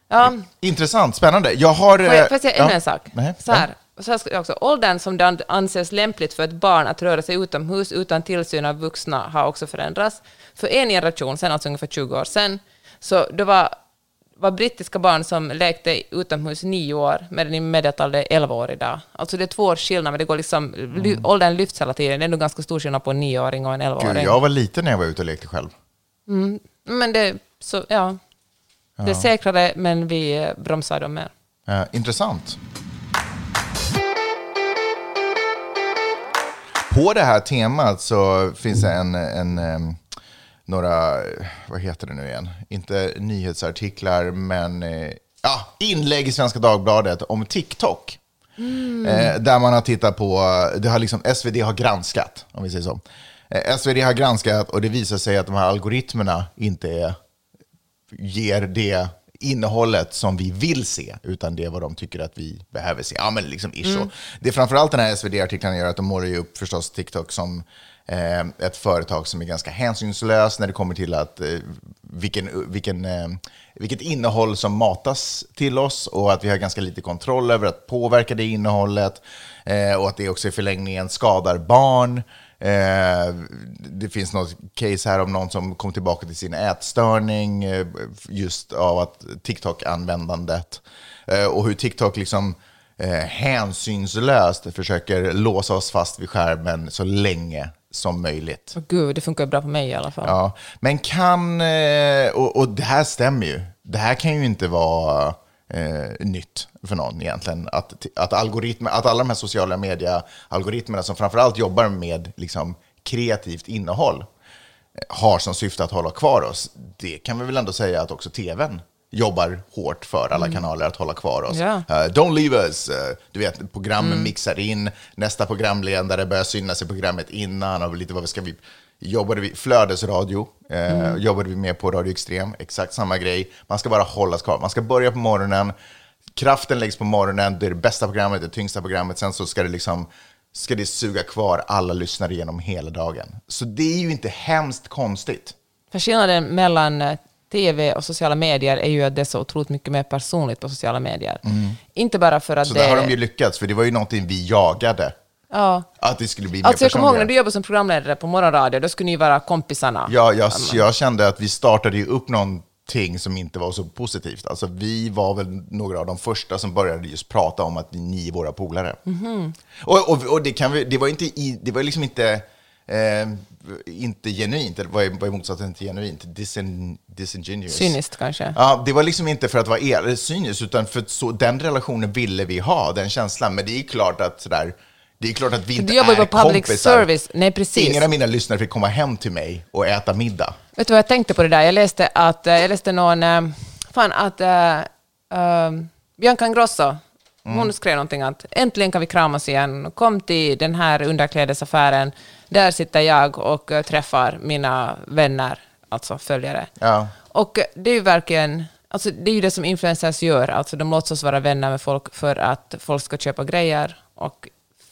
Ja, Intressant, spännande. Jag har... Får eh, jag, får jag säga ännu ja. en sak? Nej, Så här, så här ska också. Åldern som det an- anses lämpligt för ett barn att röra sig utomhus utan tillsyn av vuxna har också förändrats. För en generation sedan, alltså ungefär 20 år sedan, så det var, var brittiska barn som lekte utomhus nio år, medan i medeltal är 11 år idag. Alltså det är två års skillnad, men det går liksom, ly, åldern lyfts hela tiden. Det är nog ganska stor skillnad på en nioåring och en Gud, elvaåring. jag var liten när jag var ute och lekte själv. Men det, så, ja. Det är säkrare, men vi eh, bromsar dem mer. Eh, intressant. På det här temat så finns det en, en, några, vad heter det nu igen? Inte nyhetsartiklar, men eh, ja, inlägg i Svenska Dagbladet om TikTok. Eh, där man har tittat på, det har liksom, SvD har granskat, om vi säger så. Eh, SvD har granskat och det visar sig att de här algoritmerna inte är ger det innehållet som vi vill se, utan det är vad de tycker att vi behöver se. Ja, men liksom ish mm. Det är framförallt den här SvD-artiklarna gör att de målar ju upp förstås TikTok som eh, ett företag som är ganska hänsynslöst när det kommer till att eh, vilken, vilken, eh, vilket innehåll som matas till oss och att vi har ganska lite kontroll över att påverka det innehållet eh, och att det också i förlängningen skadar barn. Eh, det finns något case här om någon som kom tillbaka till sin ätstörning eh, just av att TikTok-användandet eh, och hur TikTok liksom hänsynslöst försöker låsa oss fast vid skärmen så länge som möjligt. Åh, Gud, det funkar bra på mig i alla fall. Ja, men kan, och, och det här stämmer ju, det här kan ju inte vara eh, nytt för någon egentligen. Att, att, algoritmer, att alla de här sociala media-algoritmerna som framförallt jobbar med liksom, kreativt innehåll eh, har som syfte att hålla kvar oss. Det kan vi väl ändå säga att också tvn jobbar hårt för alla kanaler att hålla kvar oss. Ja. Eh, don't leave us. Eh, du vet, programmen mixar in, nästa programledare börjar synas i programmet innan och lite vad ska vi... Jobbade vi, flödesradio, eh, jobbade vi med på Radio Extrem, exakt samma grej. Man ska bara hållas kvar. Man ska börja på morgonen, kraften läggs på morgonen, det är det bästa programmet, det tyngsta programmet, sen så ska det liksom ska det suga kvar alla lyssnare genom hela dagen. Så det är ju inte hemskt konstigt. För skillnaden mellan eh, TV och sociala medier är ju att det är så otroligt mycket mer personligt på sociala medier. Inte bara för att Så det... där har de ju lyckats, för det var ju någonting vi jagade. Ja. Att det skulle bli mer Alltså jag kommer ihåg när du jobbade som programledare på morgonradio, då skulle ni vara kompisarna. Ja, jag, jag kände att vi startade ju upp någonting som inte var så positivt. Alltså, vi var väl några av de första som började just prata om att ni är våra polare. Mhm. Och, och, och det, kan vi, det var inte, i, det var liksom inte, eh, inte genuint, eller vad är, vad är motsatsen till genuint? Disin, disingenuous. Cyniskt kanske. Ja, det var liksom inte för att vara er, cyniskt, utan för att så, den relationen ville vi ha, den känslan. Men det är klart att sådär, det är klart att vi inte du jobbar är på public kompisar. service. Nej, precis. Ingen av mina lyssnare fick komma hem till mig och äta middag. Vet du vad jag tänkte på det där? Jag läste att, eh, jag läste någon, eh, fan att, eh, eh, Bianca Ingrosso, hon skrev någonting att äntligen kan vi kramas igen. Kom till den här underklädesaffären. Där sitter jag och eh, träffar mina vänner, alltså följare. Ja. Och det är ju verkligen, alltså det är ju det som influencers gör, alltså de låtsas vara vänner med folk för att folk ska köpa grejer och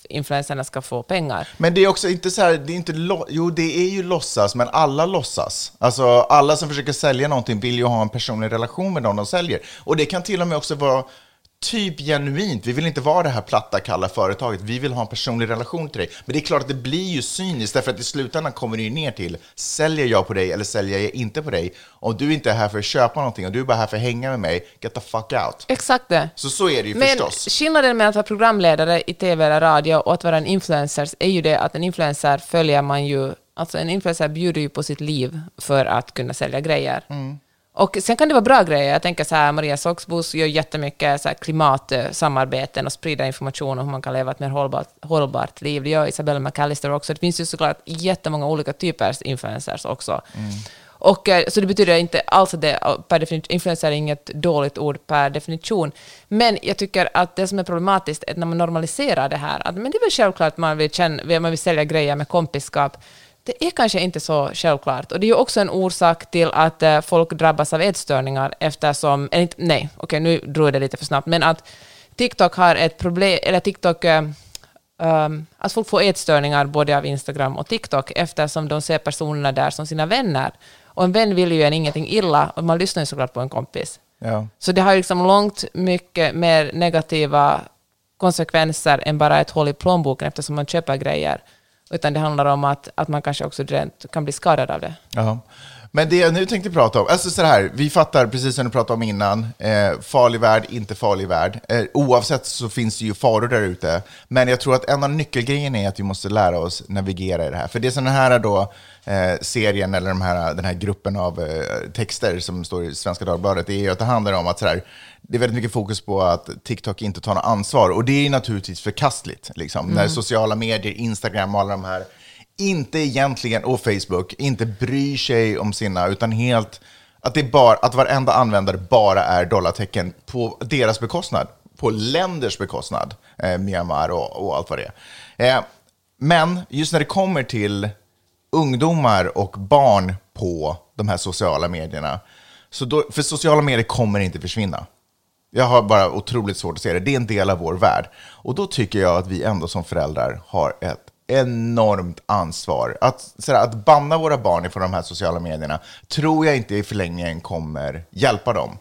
influencerna ska få pengar. Men det är också inte så här, det är inte, jo det är ju låtsas, men alla låtsas. Alltså alla som försöker sälja någonting vill ju ha en personlig relation med någon de säljer. Och det kan till och med också vara typ genuint. Vi vill inte vara det här platta, kalla företaget. Vi vill ha en personlig relation till dig. Men det är klart att det blir ju cyniskt, därför att i slutändan kommer det ju ner till, säljer jag på dig eller säljer jag inte på dig? Om du inte är här för att köpa någonting och du är bara här för att hänga med mig, get the fuck out. Exakt det. Så så är det ju Men förstås. skillnaden mellan att vara programledare i tv eller radio och att vara en influencer är ju det att en influencer följer man ju, alltså en influencer bjuder ju på sitt liv för att kunna sälja grejer. Och sen kan det vara bra grejer. Jag tänker så här, Maria Soxbos gör jättemycket så här klimatsamarbeten och sprider information om hur man kan leva ett mer hållbart, hållbart liv. Det gör Isabella McAllister också. Det finns ju såklart jättemånga olika typers influencers också. Och, eh, så det betyder inte alls att det per definition, influencer är inget dåligt ord per definition. Men jag tycker att det som är problematiskt är när man normaliserar det här, att men det är väl självklart att man vill, känna, man vill sälja grejer med kompiskap. Det är kanske inte så självklart. Och det är ju också en orsak till att eh, folk drabbas av ätstörningar eftersom, inte, nej, okej nu drog jag det lite för snabbt, men att TikTok har ett problem, eller TikTok eh, um, att folk får ätstörningar både av Instagram och TikTok eftersom de ser personerna där som sina vänner. Och en vän vill ju en ingenting illa och man lyssnar ju såklart på en kompis. Ja. Så det har ju liksom långt mycket mer negativa konsekvenser än bara ett hål i plånboken eftersom man köper grejer. Utan det handlar om att, att man kanske också kan bli skadad av det. Ja. Men det jag nu tänkte prata om, alltså så här, vi fattar precis som du pratade om innan, eh, farlig värld, inte farlig värld. Eh, oavsett så finns det ju faror där ute. Men jag tror att en av nyckelgrejerna är att vi måste lära oss navigera i det här. För det är sån här då, eh, serien eller de här, den här gruppen av eh, texter som står i Svenska Dagbladet, det är ju att det handlar om att så här, det är väldigt mycket fokus på att TikTok inte tar något ansvar. Och det är naturligtvis förkastligt. Liksom. När sociala medier, Instagram och alla de här inte egentligen, och Facebook, inte bryr sig om sina, utan helt, att, det bara, att varenda användare bara är dollartecken på deras bekostnad, på länders bekostnad, eh, Myanmar och, och allt vad det är. Eh, men just när det kommer till ungdomar och barn på de här sociala medierna, så då, för sociala medier kommer inte försvinna. Jag har bara otroligt svårt att se det. Det är en del av vår värld. Och då tycker jag att vi ändå som föräldrar har ett enormt ansvar. Att, sådär, att banna våra barn ifrån de här sociala medierna tror jag inte i förlängningen kommer hjälpa dem.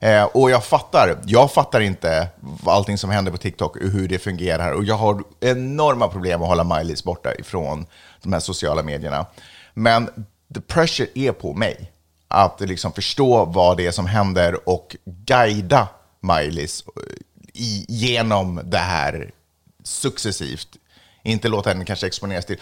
Eh, och jag fattar, jag fattar inte allting som händer på TikTok och hur det fungerar. Och jag har enorma problem att hålla maj borta ifrån de här sociala medierna. Men the pressure är på mig att liksom förstå vad det är som händer och guida Miley's eh, genom det här successivt. Inte låta henne kanske exponeras till.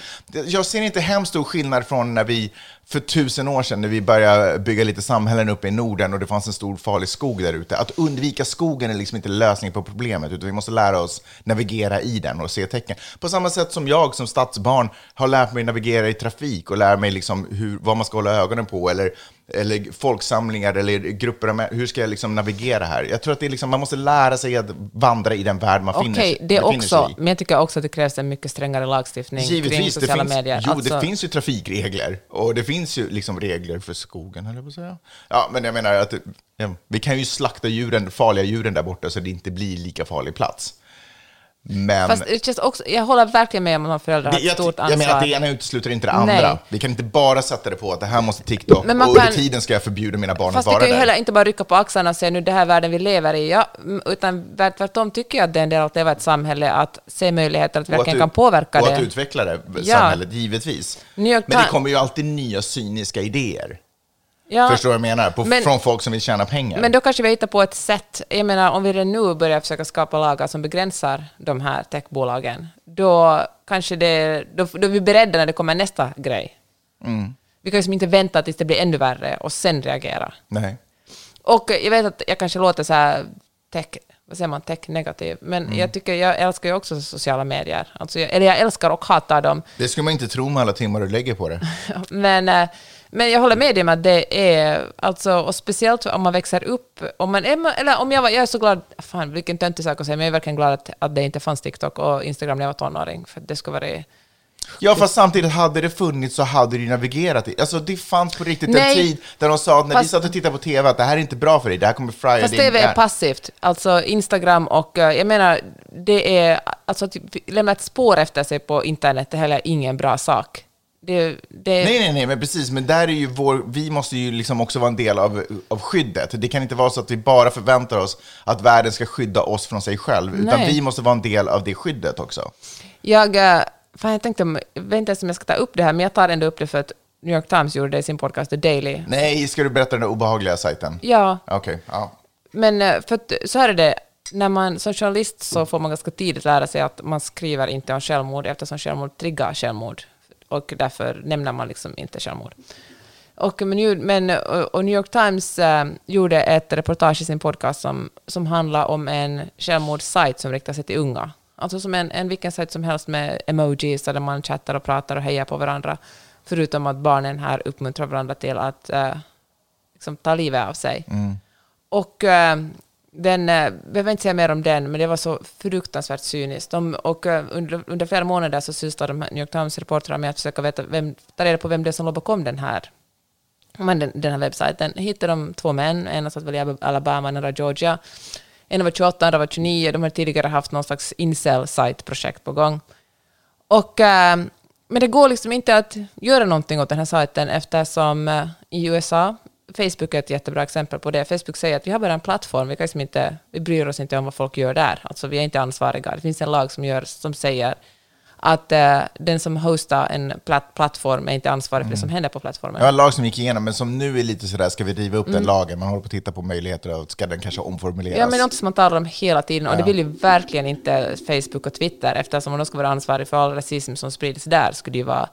Jag ser inte hemskt stor skillnad från när vi för tusen år sedan, när vi började bygga lite samhällen uppe i Norden och det fanns en stor farlig skog där ute. Att undvika skogen är liksom inte lösningen på problemet, utan vi måste lära oss navigera i den och se tecken. På samma sätt som jag som stadsbarn har lärt mig navigera i trafik och lär mig liksom hur, vad man ska hålla ögonen på, eller, eller folksamlingar eller grupper av män- Hur ska jag liksom navigera här? Jag tror att det är liksom, man måste lära sig att vandra i den värld man finner, Okej, sig- det befinner också, sig i. men jag tycker också att det krävs en mycket strängare lagstiftning kring Givetvis, det sociala finns, medier. jo, Alltså- det finns ju trafikregler och det finns ju liksom regler för skogen, höll jag på att säga. Ja, men jag menar att vi kan ju slakta djuren, farliga djuren där borta så det inte blir lika farlig plats. Men Fast det känns också, jag håller verkligen med om att föräldrar det, har ett jag, stort jag menar att ansvar. det ena utesluter inte det andra. Nej. Vi kan inte bara sätta det på att det här måste TikTok Men man och kan- under tiden ska jag förbjuda mina barn Fast att vi vara kan ju där. heller inte bara rycka på axlarna och säga nu det här är världen vi lever i, ja, utan värt- tvärtom tycker jag att det är en del av att leva i ett samhälle, att se möjligheter att Och att verkligen ut- kan påverka och det. att utveckla det, Ja. samhället, givetvis. New York Men det kommer ju alltid nya cyniska idéer. Ja, Förstår du vad jag menar? På, Men- från folk som vill tjäna pengar. Men då kanske vi hittar på ett sätt, jag menar om vi redan nu börjar försöka skapa lagar som begränsar de här techbolagen, då kanske det, då, då är vi beredda när det kommer nästa grej. Mm. Vi kan liksom inte vänta tills det blir ännu värre och sen reagera. Nej. Och jag vet att jag kanske låter så här tech, vad säger man, tech-negativ, men Mm. jag tycker, jag älskar ju också sociala medier. Alltså, eller jag älskar och hatar dem. Det skulle man inte tro med alla timmar du lägger på det. Men, eh, Men jag håller med dig om att det är, alltså, och speciellt om man växer upp, om man är, eller om jag var, jag är så glad, fan vilken töntig sak att säga, men jag är verkligen glad att, att det inte fanns TikTok och Instagram när jag var tonåring, för det skulle vara Ja, fast samtidigt hade det funnits så hade du navigerat i. Alltså det fanns på riktigt Nej. en tid där de sa att när vi Fast- satt och tittade på TV att det här är inte bra för dig, det här kommer frya Fast TV är passivt. Alltså Instagram och eh, jag menar, det är, alltså att lämna ett spår efter sig på internet är heller ingen bra sak. Det, det, Nej, nej, nej, men precis. Men där är ju vår, vi måste ju liksom också vara en del av, av skyddet. Det kan inte vara så att vi bara förväntar oss att världen ska skydda oss från sig själv, utan Nej. vi måste vara en del av det skyddet också. Jag, eh, fan, jag tänkte, jag vet inte ens om jag ska ta upp det här, men jag tar ändå upp det för att New York Times gjorde det i sin podcast The Daily. Nej, ska du berätta den där obehagliga sajten? Ja, Okej, ja. men eh, för att, så här är det, när man som journalist så får man ganska tidigt lära sig att man skriver inte om självmord eftersom självmord triggar självmord. Och därför nämner man liksom inte självmord. Och, men, men, och och New York Times eh, gjorde ett reportage i sin podcast som, som handlar om en självmordssajt som riktar sig till unga. Alltså som en, en vilken sajt som helst med emojis där man chattar och pratar och hejar på varandra. Förutom att barnen här uppmuntrar varandra till att eh, liksom, ta livet av sig. Och eh, den, eh, behöver inte säga mer om den, men det var så fruktansvärt cyniskt. De, och eh, under, under flera månader så sysslade de här New York Times-reportrarna med att försöka veta vem, ta reda på vem det är som låg bakom den här, men den, den här webbsajten. Hittade de två män, en satt väl i Alabama, en andra i Georgia. En var 28, andra var 29. De har tidigare haft någon slags incel-sajtprojekt på gång. Och, eh, men det går liksom inte att göra någonting åt den här sajten eftersom eh, i USA, Facebook är ett jättebra exempel på det. Facebook säger att vi har bara en plattform, vi, kan liksom inte, vi bryr oss inte om vad folk gör där. Alltså vi är inte ansvariga. Det finns en lag som, gör, som säger att eh, den som hostar en platt, plattform är inte ansvarig för det som händer på plattformen. Var en lag som gick igenom, men som nu är lite sådär, ska vi riva upp Mm. den lagen? Man håller på att titta på möjligheter och ska den kanske omformuleras? Ja, men något som man talar om hela tiden, och det vill ju verkligen inte Facebook och Twitter, eftersom om de ska vara ansvariga för all rasism som sprids där, skulle det ju vara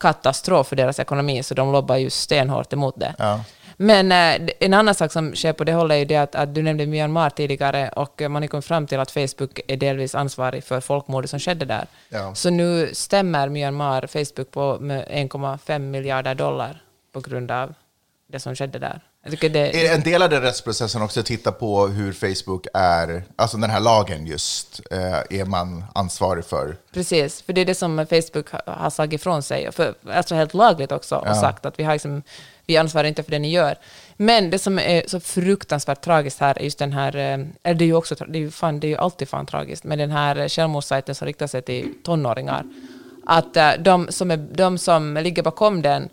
katastrof för deras ekonomi, så de lobbar ju stenhårt emot det. Ja. Men eh, en annan sak som sker på det hållet är ju det att, att du nämnde Myanmar tidigare, och eh, man har kommit fram till att Facebook är delvis ansvarig för folkmordet som skedde där. Ja. Så nu stämmer Myanmar Facebook på med 1,5 miljarder dollar på grund av det som skedde där. Det, Är en del av den rättsprocessen också att titta på hur Facebook är, alltså den här lagen just, eh, är man ansvarig för? Precis, för det är det som Facebook ha- har sagt ifrån sig, för, alltså helt lagligt också, och sagt att vi, har liksom, vi ansvarar inte för det ni gör. Men det som är så fruktansvärt tragiskt här är just den här, eh, eller det är ju också, det är ju, fan, det är ju alltid fan tragiskt, men den här eh, självmordssajten som riktar sig till tonåringar, att eh, de som, är, de som ligger bakom den,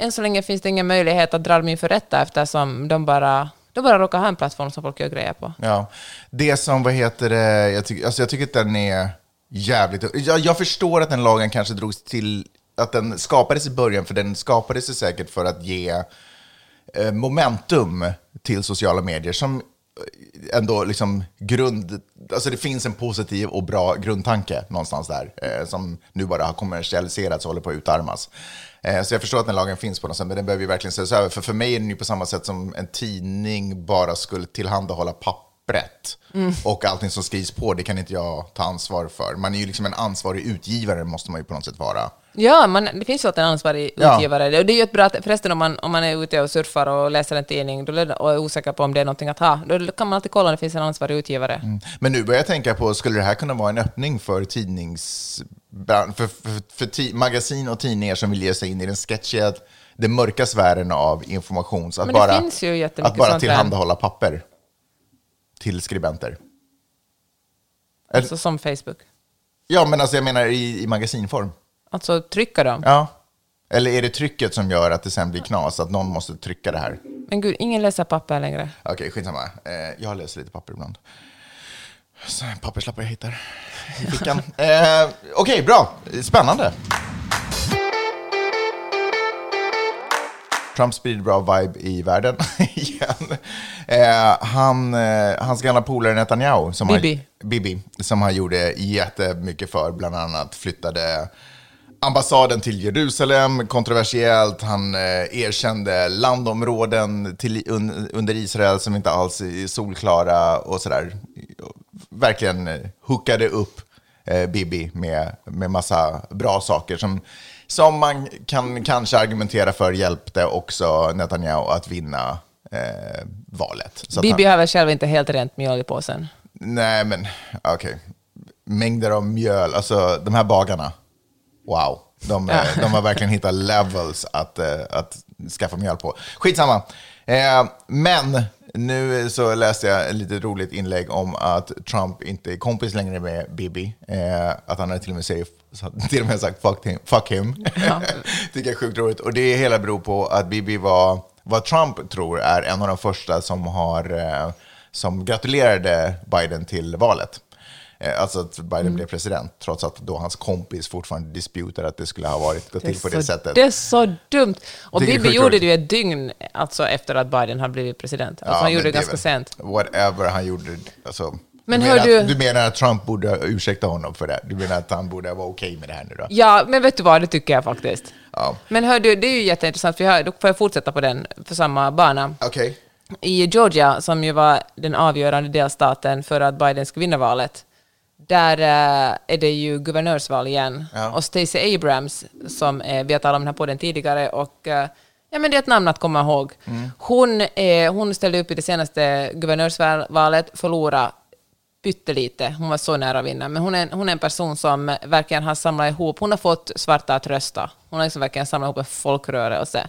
än så länge finns det ingen möjlighet att dra dem inför rätta eftersom de bara, de bara råkar ha en plattform som folk gör grejer på. Ja. Det som, vad heter det, jag, tycker alltså jag tycker att den är jävligt... Jag, jag förstår att den lagen kanske drogs till, att den skapades i början, för den skapades ju säkert för att ge eh, momentum till sociala medier som eh, ändå liksom grund... Alltså det finns en positiv och bra grundtanke någonstans där eh, som nu bara har kommersialiserats och håller på att utarmas. Eh, så jag förstår att den lagen finns på något sätt, men den behöver ju verkligen ses över. För för mig är den ju på samma sätt som en tidning bara skulle tillhandahålla papper pappret. Och allting som skrivs på, det kan inte jag ta ansvar för. Man är ju liksom en ansvarig utgivare, måste man ju på något sätt vara. Ja, man, det finns ju alltid en ansvarig Ja. utgivare. Och det är ju ett bra, förresten om man, om man är ute och surfar och läser en tidning och är osäker på om det är någonting att ha, då kan man alltid kolla om det finns en ansvarig utgivare. Men nu börjar jag tänka på, skulle det här kunna vara en öppning för tidnings... För, för, för ti, magasin och tidningar som vill ge sig in i den sketchiga, den mörka sfären av information. Så att bara, Att bara tillhandahålla papper till skribenter. Alltså som Facebook. Ja, men alltså jag menar i, i magasinform. Alltså trycka dem. Ja. Eller är det trycket som gör att det sen blir knas, att någon måste trycka det här? Men gud, ingen läser papper längre. Okej, skitsamma. Eh, jag läser lite papper ibland. Så, papperslappar jag hittar i fickan. eh, Okej, bra. Spännande. Trump sprider bra vibe i världen igen. Eh, han, eh, hans gamla polare Netanyahu, som Bibi. Har, Bibi, som han gjorde jättemycket för, bland annat flyttade ambassaden till Jerusalem, kontroversiellt. Han eh, erkände landområden till, un, under Israel som inte alls är solklara och sådär. Verkligen eh, hookade upp eh, Bibi med, med massa bra saker som som man kan kanske argumentera för hjälpte också Netanyahu att vinna eh, valet. Så Bibi han, har väl själv inte helt rent mjöl i påsen. nej, men okej. Mängder av mjöl, alltså de här bagarna, wow. De, eh, de har verkligen hittat levels att, eh, att skaffa mjöl på. Skitsamma. Eh, men nu så läste jag ett lite roligt inlägg om att Trump inte är kompis längre med Bibi. Eh, att han har till och med, säger, till och med sagt fuck him. Fuck him. Tycker jag är sjukt roligt. Och det hela beror på att Bibi var, vad Trump tror är en av de första som, har, eh, som gratulerade Biden till valet. Eh, Alltså att Biden Mm. blev president, trots att då hans kompis fortfarande disputar att det skulle ha varit, gått till på det så, sättet. det är så dumt. Och Bibi gjorde det ju ett dygn alltså, efter att Biden har blivit president. Alltså, han men gjorde det ganska väl- sent. Whatever han gjorde. Alltså, Men du, menar du- att, du menar att Trump borde ursäkta honom för det? Du menar att han borde vara okej med det här nu då? Ja, men vet du vad, det tycker jag faktiskt. Ja. Men hör du, det är ju jätteintressant, för jag, då får jag fortsätta på den, för samma bana. Okej. I Georgia, som ju var den avgörande delstaten för att Biden skulle vinna valet, där eh, är det ju guvernörsval igen. Ja. Och Stacey Abrams, som eh, vi har talat om den här podden tidigare, och eh, ja, men det är ett namn att komma ihåg. Hon, eh, hon ställde upp i det senaste guvernörsvalet, förlorade pyttelite. Hon var så nära att vinna. Men hon är, hon är en person som verkligen har samlat ihop, hon har fått svarta att rösta. Hon har liksom verkligen samlat ihop en folkrörelse.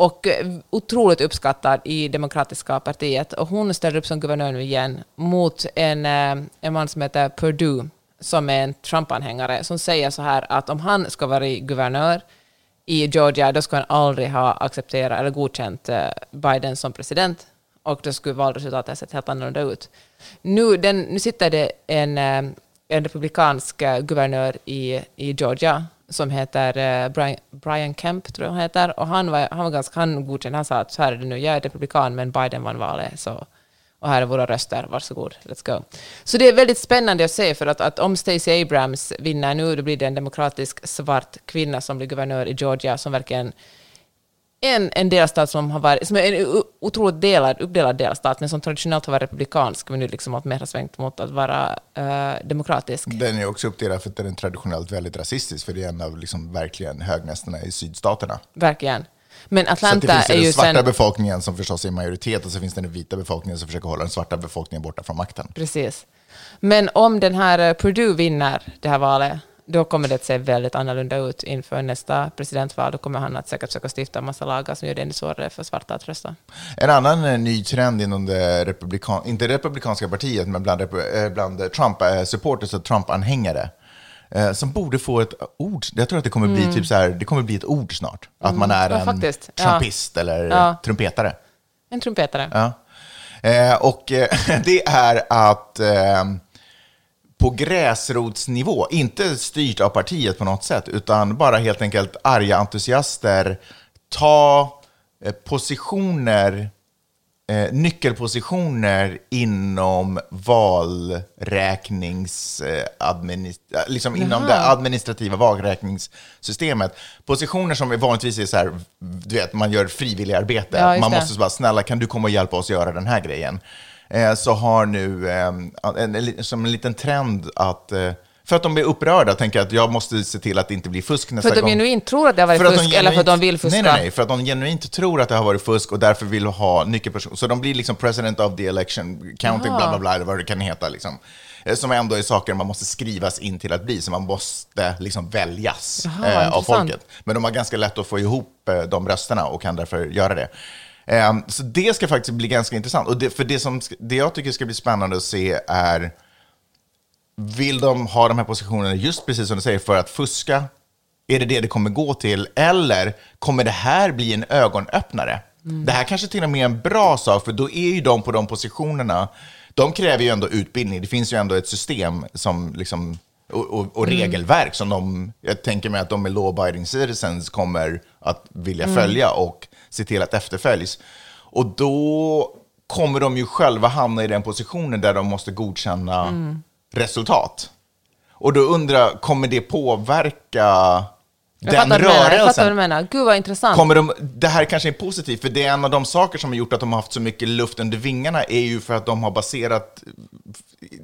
Och eh, otroligt uppskattad i Demokratiska partiet. Och hon ställer upp som guvernör nu igen mot en, eh, en man som heter Perdue, som är en Trump-anhängare, som säger så här att om han ska vara guvernör i Georgia, då ska han aldrig ha accepterat eller godkänt eh, Biden som president. Och då skulle valresultatet ha sett helt annorlunda ut. Nu, den, nu sitter det en, eh, en republikansk eh, guvernör i, i Georgia som heter eh, Brian, Brian Kemp, tror jag han heter. Och han var, han var ganska han godkänd. Han sa att så här är det nu, jag är republikan, men Biden vann valet. Så, och här är våra röster, varsågod, let's go. Så det är väldigt spännande att se, för att, att om Stacey Abrams vinner nu, då blir det en demokratisk svart kvinna som blir guvernör i Georgia, som verkligen en, en delstat som har varit, som är en otroligt delad, uppdelad delstat, men som traditionellt har varit republikansk, men nu liksom har mer svängt mot att vara eh, demokratisk. Den är också uppdelad för att den är traditionellt väldigt rasistisk, för det är en av liksom verkligen högnästerna i sydstaterna. Verkligen. Men Så Atlanta det finns är ju den svarta sen... befolkningen som förstås är majoritet och så finns det den vita befolkningen som försöker hålla den svarta befolkningen borta från makten. Precis. Men om den här eh, Purdue vinner det här valet, då kommer det att se väldigt annorlunda ut inför nästa presidentval. Då kommer han att säkert försöka stifta en massa lagar som gör det ännu svårare för svarta att rösta. En annan eh, ny trend inom det republikan, inte republikanska partiet, men bland, eh, bland Trump-supporters och Trump-anhängare, eh, som borde få ett ord. Jag tror att det kommer bli typ så här, det kommer bli ett ord snart. Att man är Mm. Ja, en faktiskt. Ja. trumpist eller Ja. trumpetare. En trumpetare. Ja. Och det är att på gräsrotsnivå, inte styrt av partiet på något sätt, utan bara helt enkelt arga entusiaster ta eh, positioner, eh, nyckelpositioner inom valräknings... Eh, liksom inom det administrativa valräkningssystemet. Positioner som är vanligtvis är så här, du vet, man gör frivilligarbete. Ja, man måste bara, snälla kan du komma och hjälpa oss göra den här grejen? Eh, så har nu eh, en, som en liten trend att eh, för att de blir upprörda och tänker att jag måste se till att det inte blir fusk nästa För att de gång. genuint tror att det har varit fusk, eller för att de genuint- vill fuska. Nej, nej, nej, för att de genuint tror att det har varit fusk och därför vill ha nyckelperson. Så de blir liksom president of the election, counting, bla bla bla, eller vad det kan heta. Liksom. Som ändå är saker man måste skrivas in till att bli, så man måste liksom väljas Jaha, eh, av folket. Men de har ganska lätt att få ihop eh, de rösterna och kan därför göra det. Eh, så det ska faktiskt bli ganska intressant. Och det, för det, som, det jag tycker ska bli spännande att se är vill de ha de här positionerna just precis som du säger för att fuska? Är det det det kommer gå till? Eller kommer det här bli en ögonöppnare? Det här kanske till och med är en bra sak, för då är ju de på de positionerna, de kräver ju ändå utbildning. Det finns ju ändå ett system som liksom, och, och, och regelverk som de, jag tänker mig att de med law-abiding citizens kommer att vilja följa och se till att efterföljs. Och då kommer de ju själva hamna i den positionen där de måste godkänna resultat. Och då undrar jag, kommer det påverka Jag den fattar menar, jag fattar vad rörelsen? du menar. Gud vad intressant. Kommer de, det här kanske är positivt, för det är en av de saker som har gjort att de har haft så mycket luft under vingarna är ju för att de har baserat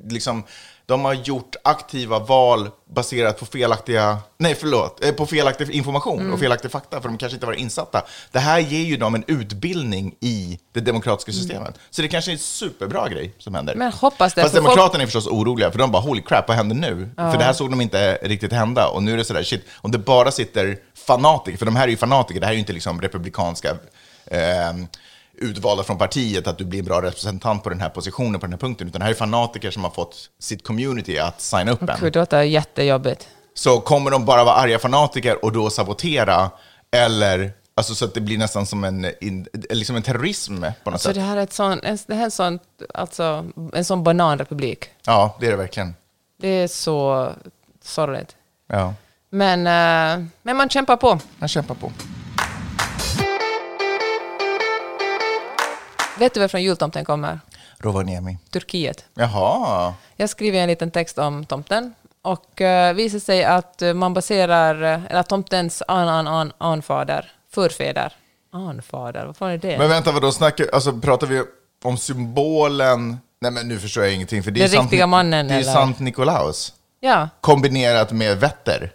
liksom, de har gjort aktiva val baserat på felaktiga, nej förlåt, eh, på felaktig information Mm. och felaktig fakta, för de kanske inte var insatta. Det här ger ju dem en utbildning i det demokratiska systemet. Så det kanske är en superbra grej som händer. Mm. Men hoppas det, Fast för folk- Demokraterna är förstås oroliga, för de bara holy crap, vad händer nu? För det här såg de inte riktigt hända. Och nu är det sådär, shit, om det bara sitter fanatiker, för de här är ju fanatiker, det här är ju inte liksom republikanska eh, utvalda från partiet, att du blir en bra representant på den här positionen, på den här punkten, utan det här är fanatiker som har fått sitt community att signa upp en. Gud, det låter jättejobbigt. Så kommer de bara vara arga fanatiker och då sabotera, eller alltså så att det blir nästan som en, in, liksom en terrorism på något Så sätt. det här är, ett sån, en, det här är en, sån, alltså, en sån bananrepublik. Ja, det är det verkligen. Det är så sorgligt. Ja, Men, eh, men man kämpar på. man kämpar på. Vet du varifrån jultomten kommer? Rovaniemi. Turkiet. Jaha. Jag skriver en liten text om tomten och uh, visar sig att eh, man baserar, eh, eller tomtens an, an, an, anfader, förfäder, anfader, vad fan är det? Men vänta, vad då snackar, alltså pratar vi om symbolen? Nej men nu förstår jag ingenting. För det är Den Sant- riktiga mannen, Det är eller? Sant Nikolaus. ja, Kombinerat med Vätter.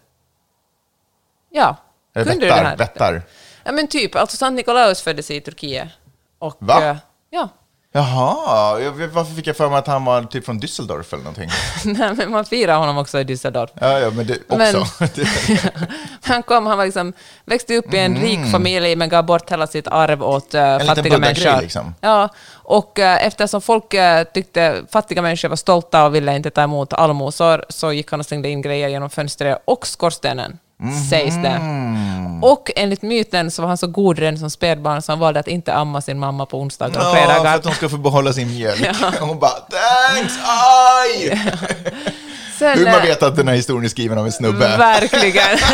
ja. Eller Kunde du det här? Vättar. Ja men typ, alltså Sant Nikolaus föddes i Turkiet. Och, Va? Ja. Jaha, jag vet, varför fick jag för mig att han var typ från Düsseldorf eller någonting? Nej, men man firar honom också i Düsseldorf. Ja, ja men det Men- också. Han kom, han var liksom, växte upp i en Mm. rik familj men gav bort hela sitt arv åt uh, fattiga människor. liksom. Ja, och uh, eftersom folk uh, tyckte fattiga människor var stolta och ville inte ta emot allmosor så gick han och slängde in grejer genom fönstret och skorstenen, sägs det. Mhm. Och enligt myten så var han så god redan som spädbarn så han valde att inte amma sin mamma på onsdagar och Ja, för fredagar. att de ska få behålla sin mjölk. Hon bara, thanks, aj! Sen, Hur man eh, vet att den här historien är skriven av en snubbe. Verkligen.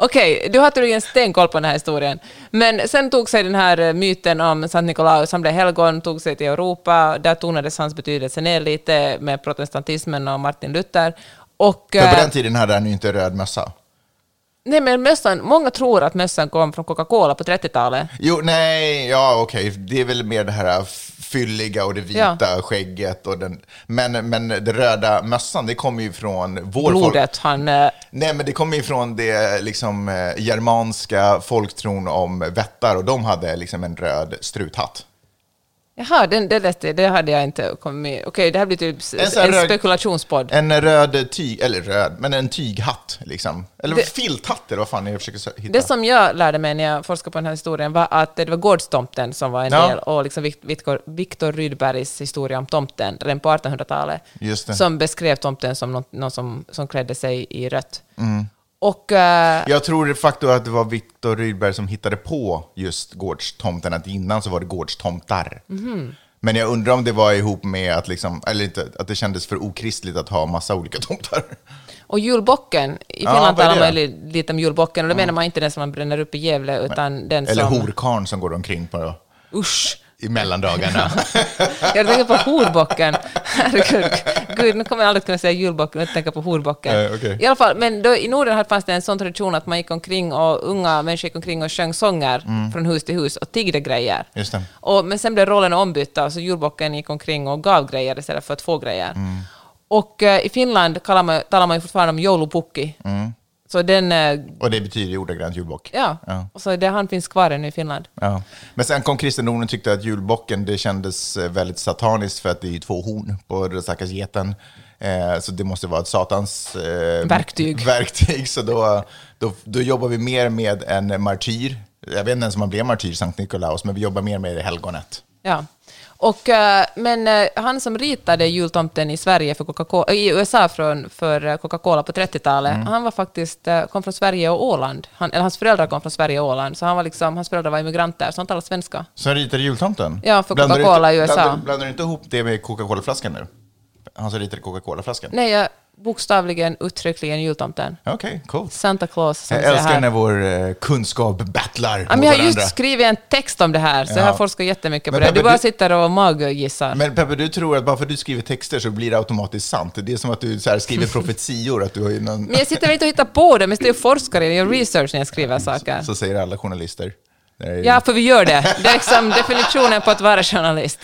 Okej, du har tydligen stenkoll på den här historien. Men sen tog sig den här eh, myten om Sankt Nikolaus, han blev helgon, tog sig till Europa, där tonades hans betydelse ner lite med protestantismen och Martin Luther. Och, För på eh, den tiden hade han ju inte röd mössa. nej, men mössan, många tror att mössan kom från Coca-Cola på 30-talet. Jo, nej, ja okej, det är väl mer det här fylliga och det vita skägget och den, men, men det röda mössan, det kommer ju från vår folk. Blodet, han... eh, Nej, men det kommer ju från det liksom eh, germanska folktron om vättar och de hade liksom en röd struthatt. Jaha, den, det, läste, det hade jag inte kommit med. Okej, det här blir typ En en, röd- spekulationspodd. En röd tyg, eller röd, men en tyghatt liksom. Eller Det- filthatt eller vad fan jag försöker sö- hitta. Det som jag lärde mig när jag forskade på den här historien var att det var gårdstomten som var en Ja. del, och liksom Victor Rydbergs historia om tomten, redan på 1800-talet, Just det. som beskrev tomten som någon, någon som, som klädde sig i rött. Mm. Och eh, Jag tror de facto att det var Viktor Rydberg som hittade på just gårdstomten, att innan så var det gårdstomtar. Mhm. Men jag undrar om det var ihop med att, liksom, eller inte, att det kändes för okristligt att ha massa olika tomtar. Och julbocken, i Ja, Finland är talar man lite om julbocken, och då menar man inte den som man bränner upp i Gävle, utan den Eller som... horkarn som går omkring på, Usch! I mellandagarna. Jag tänker på horbocken. Herregud, Gud, nu kommer jag aldrig kunna säga julbocken utan tänka på horbocken. Eh, okej. I alla fall, men då, i Norden fanns det en sån tradition att man gick omkring och unga människor gick omkring och sjöng sånger från hus till hus och tiggde grejer. Just det. Och, men sen blev rollerna ombytta, så julbocken gick omkring och gav grejer istället för att få grejer. Mm. Och eh, i Finland talar man, talar man ju fortfarande om joulupukki. Så den, eh, Och det betyder ju ordagrant julbock. ja, Ja. och så det han finns kvar ännu i Finland. Ja. Men sen kom kristendomen och tyckte att julbocken det kändes eh, väldigt sataniskt för att det är två horn på den stackars geten. Eh, så det måste vara ett satans eh, Verktyg. verktyg. Så då, då, då jobbar vi mer med en martyr. Jag vet inte ens om man blev martyr, Sankt Nikolaus, men vi jobbar mer med helgonet. Ja. Och, eh, men eh, han som ritade jultomten i Sverige för Coca-Cola, i USA från, för eh, Coca-Cola på 30-talet, Mm. han var faktiskt, kom från Sverige och Åland. Han, eller hans föräldrar kom från Sverige och Åland, så han var liksom, hans föräldrar var immigranter, så han talade svenska. Som ritade jultomten? Ja, för Coca-Cola i USA. Blandar, blandar du inte ihop det med Coca-Cola-flaskan nu? Han som ritade Coca-Cola-flaskan? Nej, jag bokstavligen, uttryckligen jultomten. Okej, coolt. Santa Claus, som Jag älskar här. när vår eh, kunskap battlar Ja, men jag har just skrivit en text om det här, så Ja. jag har forskat jättemycket på Men det. Peppe, Du bara du- sitter och maggissar. Men Peppe, du tror att bara för att du skriver texter så blir det automatiskt sant? Det är som att du så skriver profetior, att du har någon... Men jag sitter inte och hittar på det, men jag är forskare, jag gör research när jag skriver saker. Så säger alla journalister. Det är- Ja, för vi gör det. Det är liksom definitionen på att vara journalist.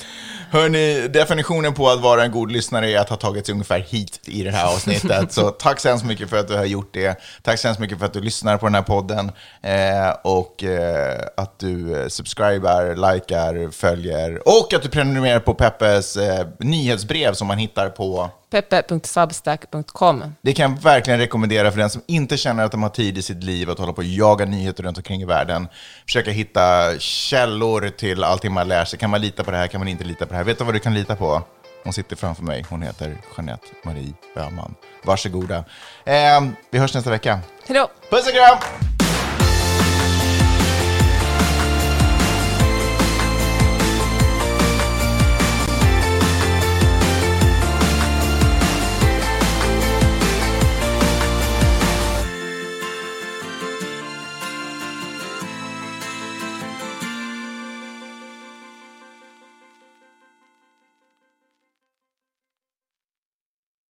Hörni, definitionen på att vara en god lyssnare är att ha tagit sig ungefär hit i det här avsnittet. Så tack så hemskt mycket för att du har gjort det. Tack så hemskt mycket för att du lyssnar på den här podden. Eh, och eh, att du eh, subscribar, likar, följer. Och att du prenumererar på Peppes eh, nyhetsbrev som man hittar på peppe.substack.com. det kan jag verkligen rekommendera för den som inte känner att de har tid i sitt liv att hålla på och jaga nyheter runt omkring i världen. Försöka hitta källor till allting man lär sig. Kan man lita på det här? Kan man inte lita på det här? Vet du vad du kan lita på? Hon sitter framför mig. Hon heter Jeanette Marie Öhman. Varsågoda. Eh, vi hörs nästa vecka. Hej då! Puss och kram!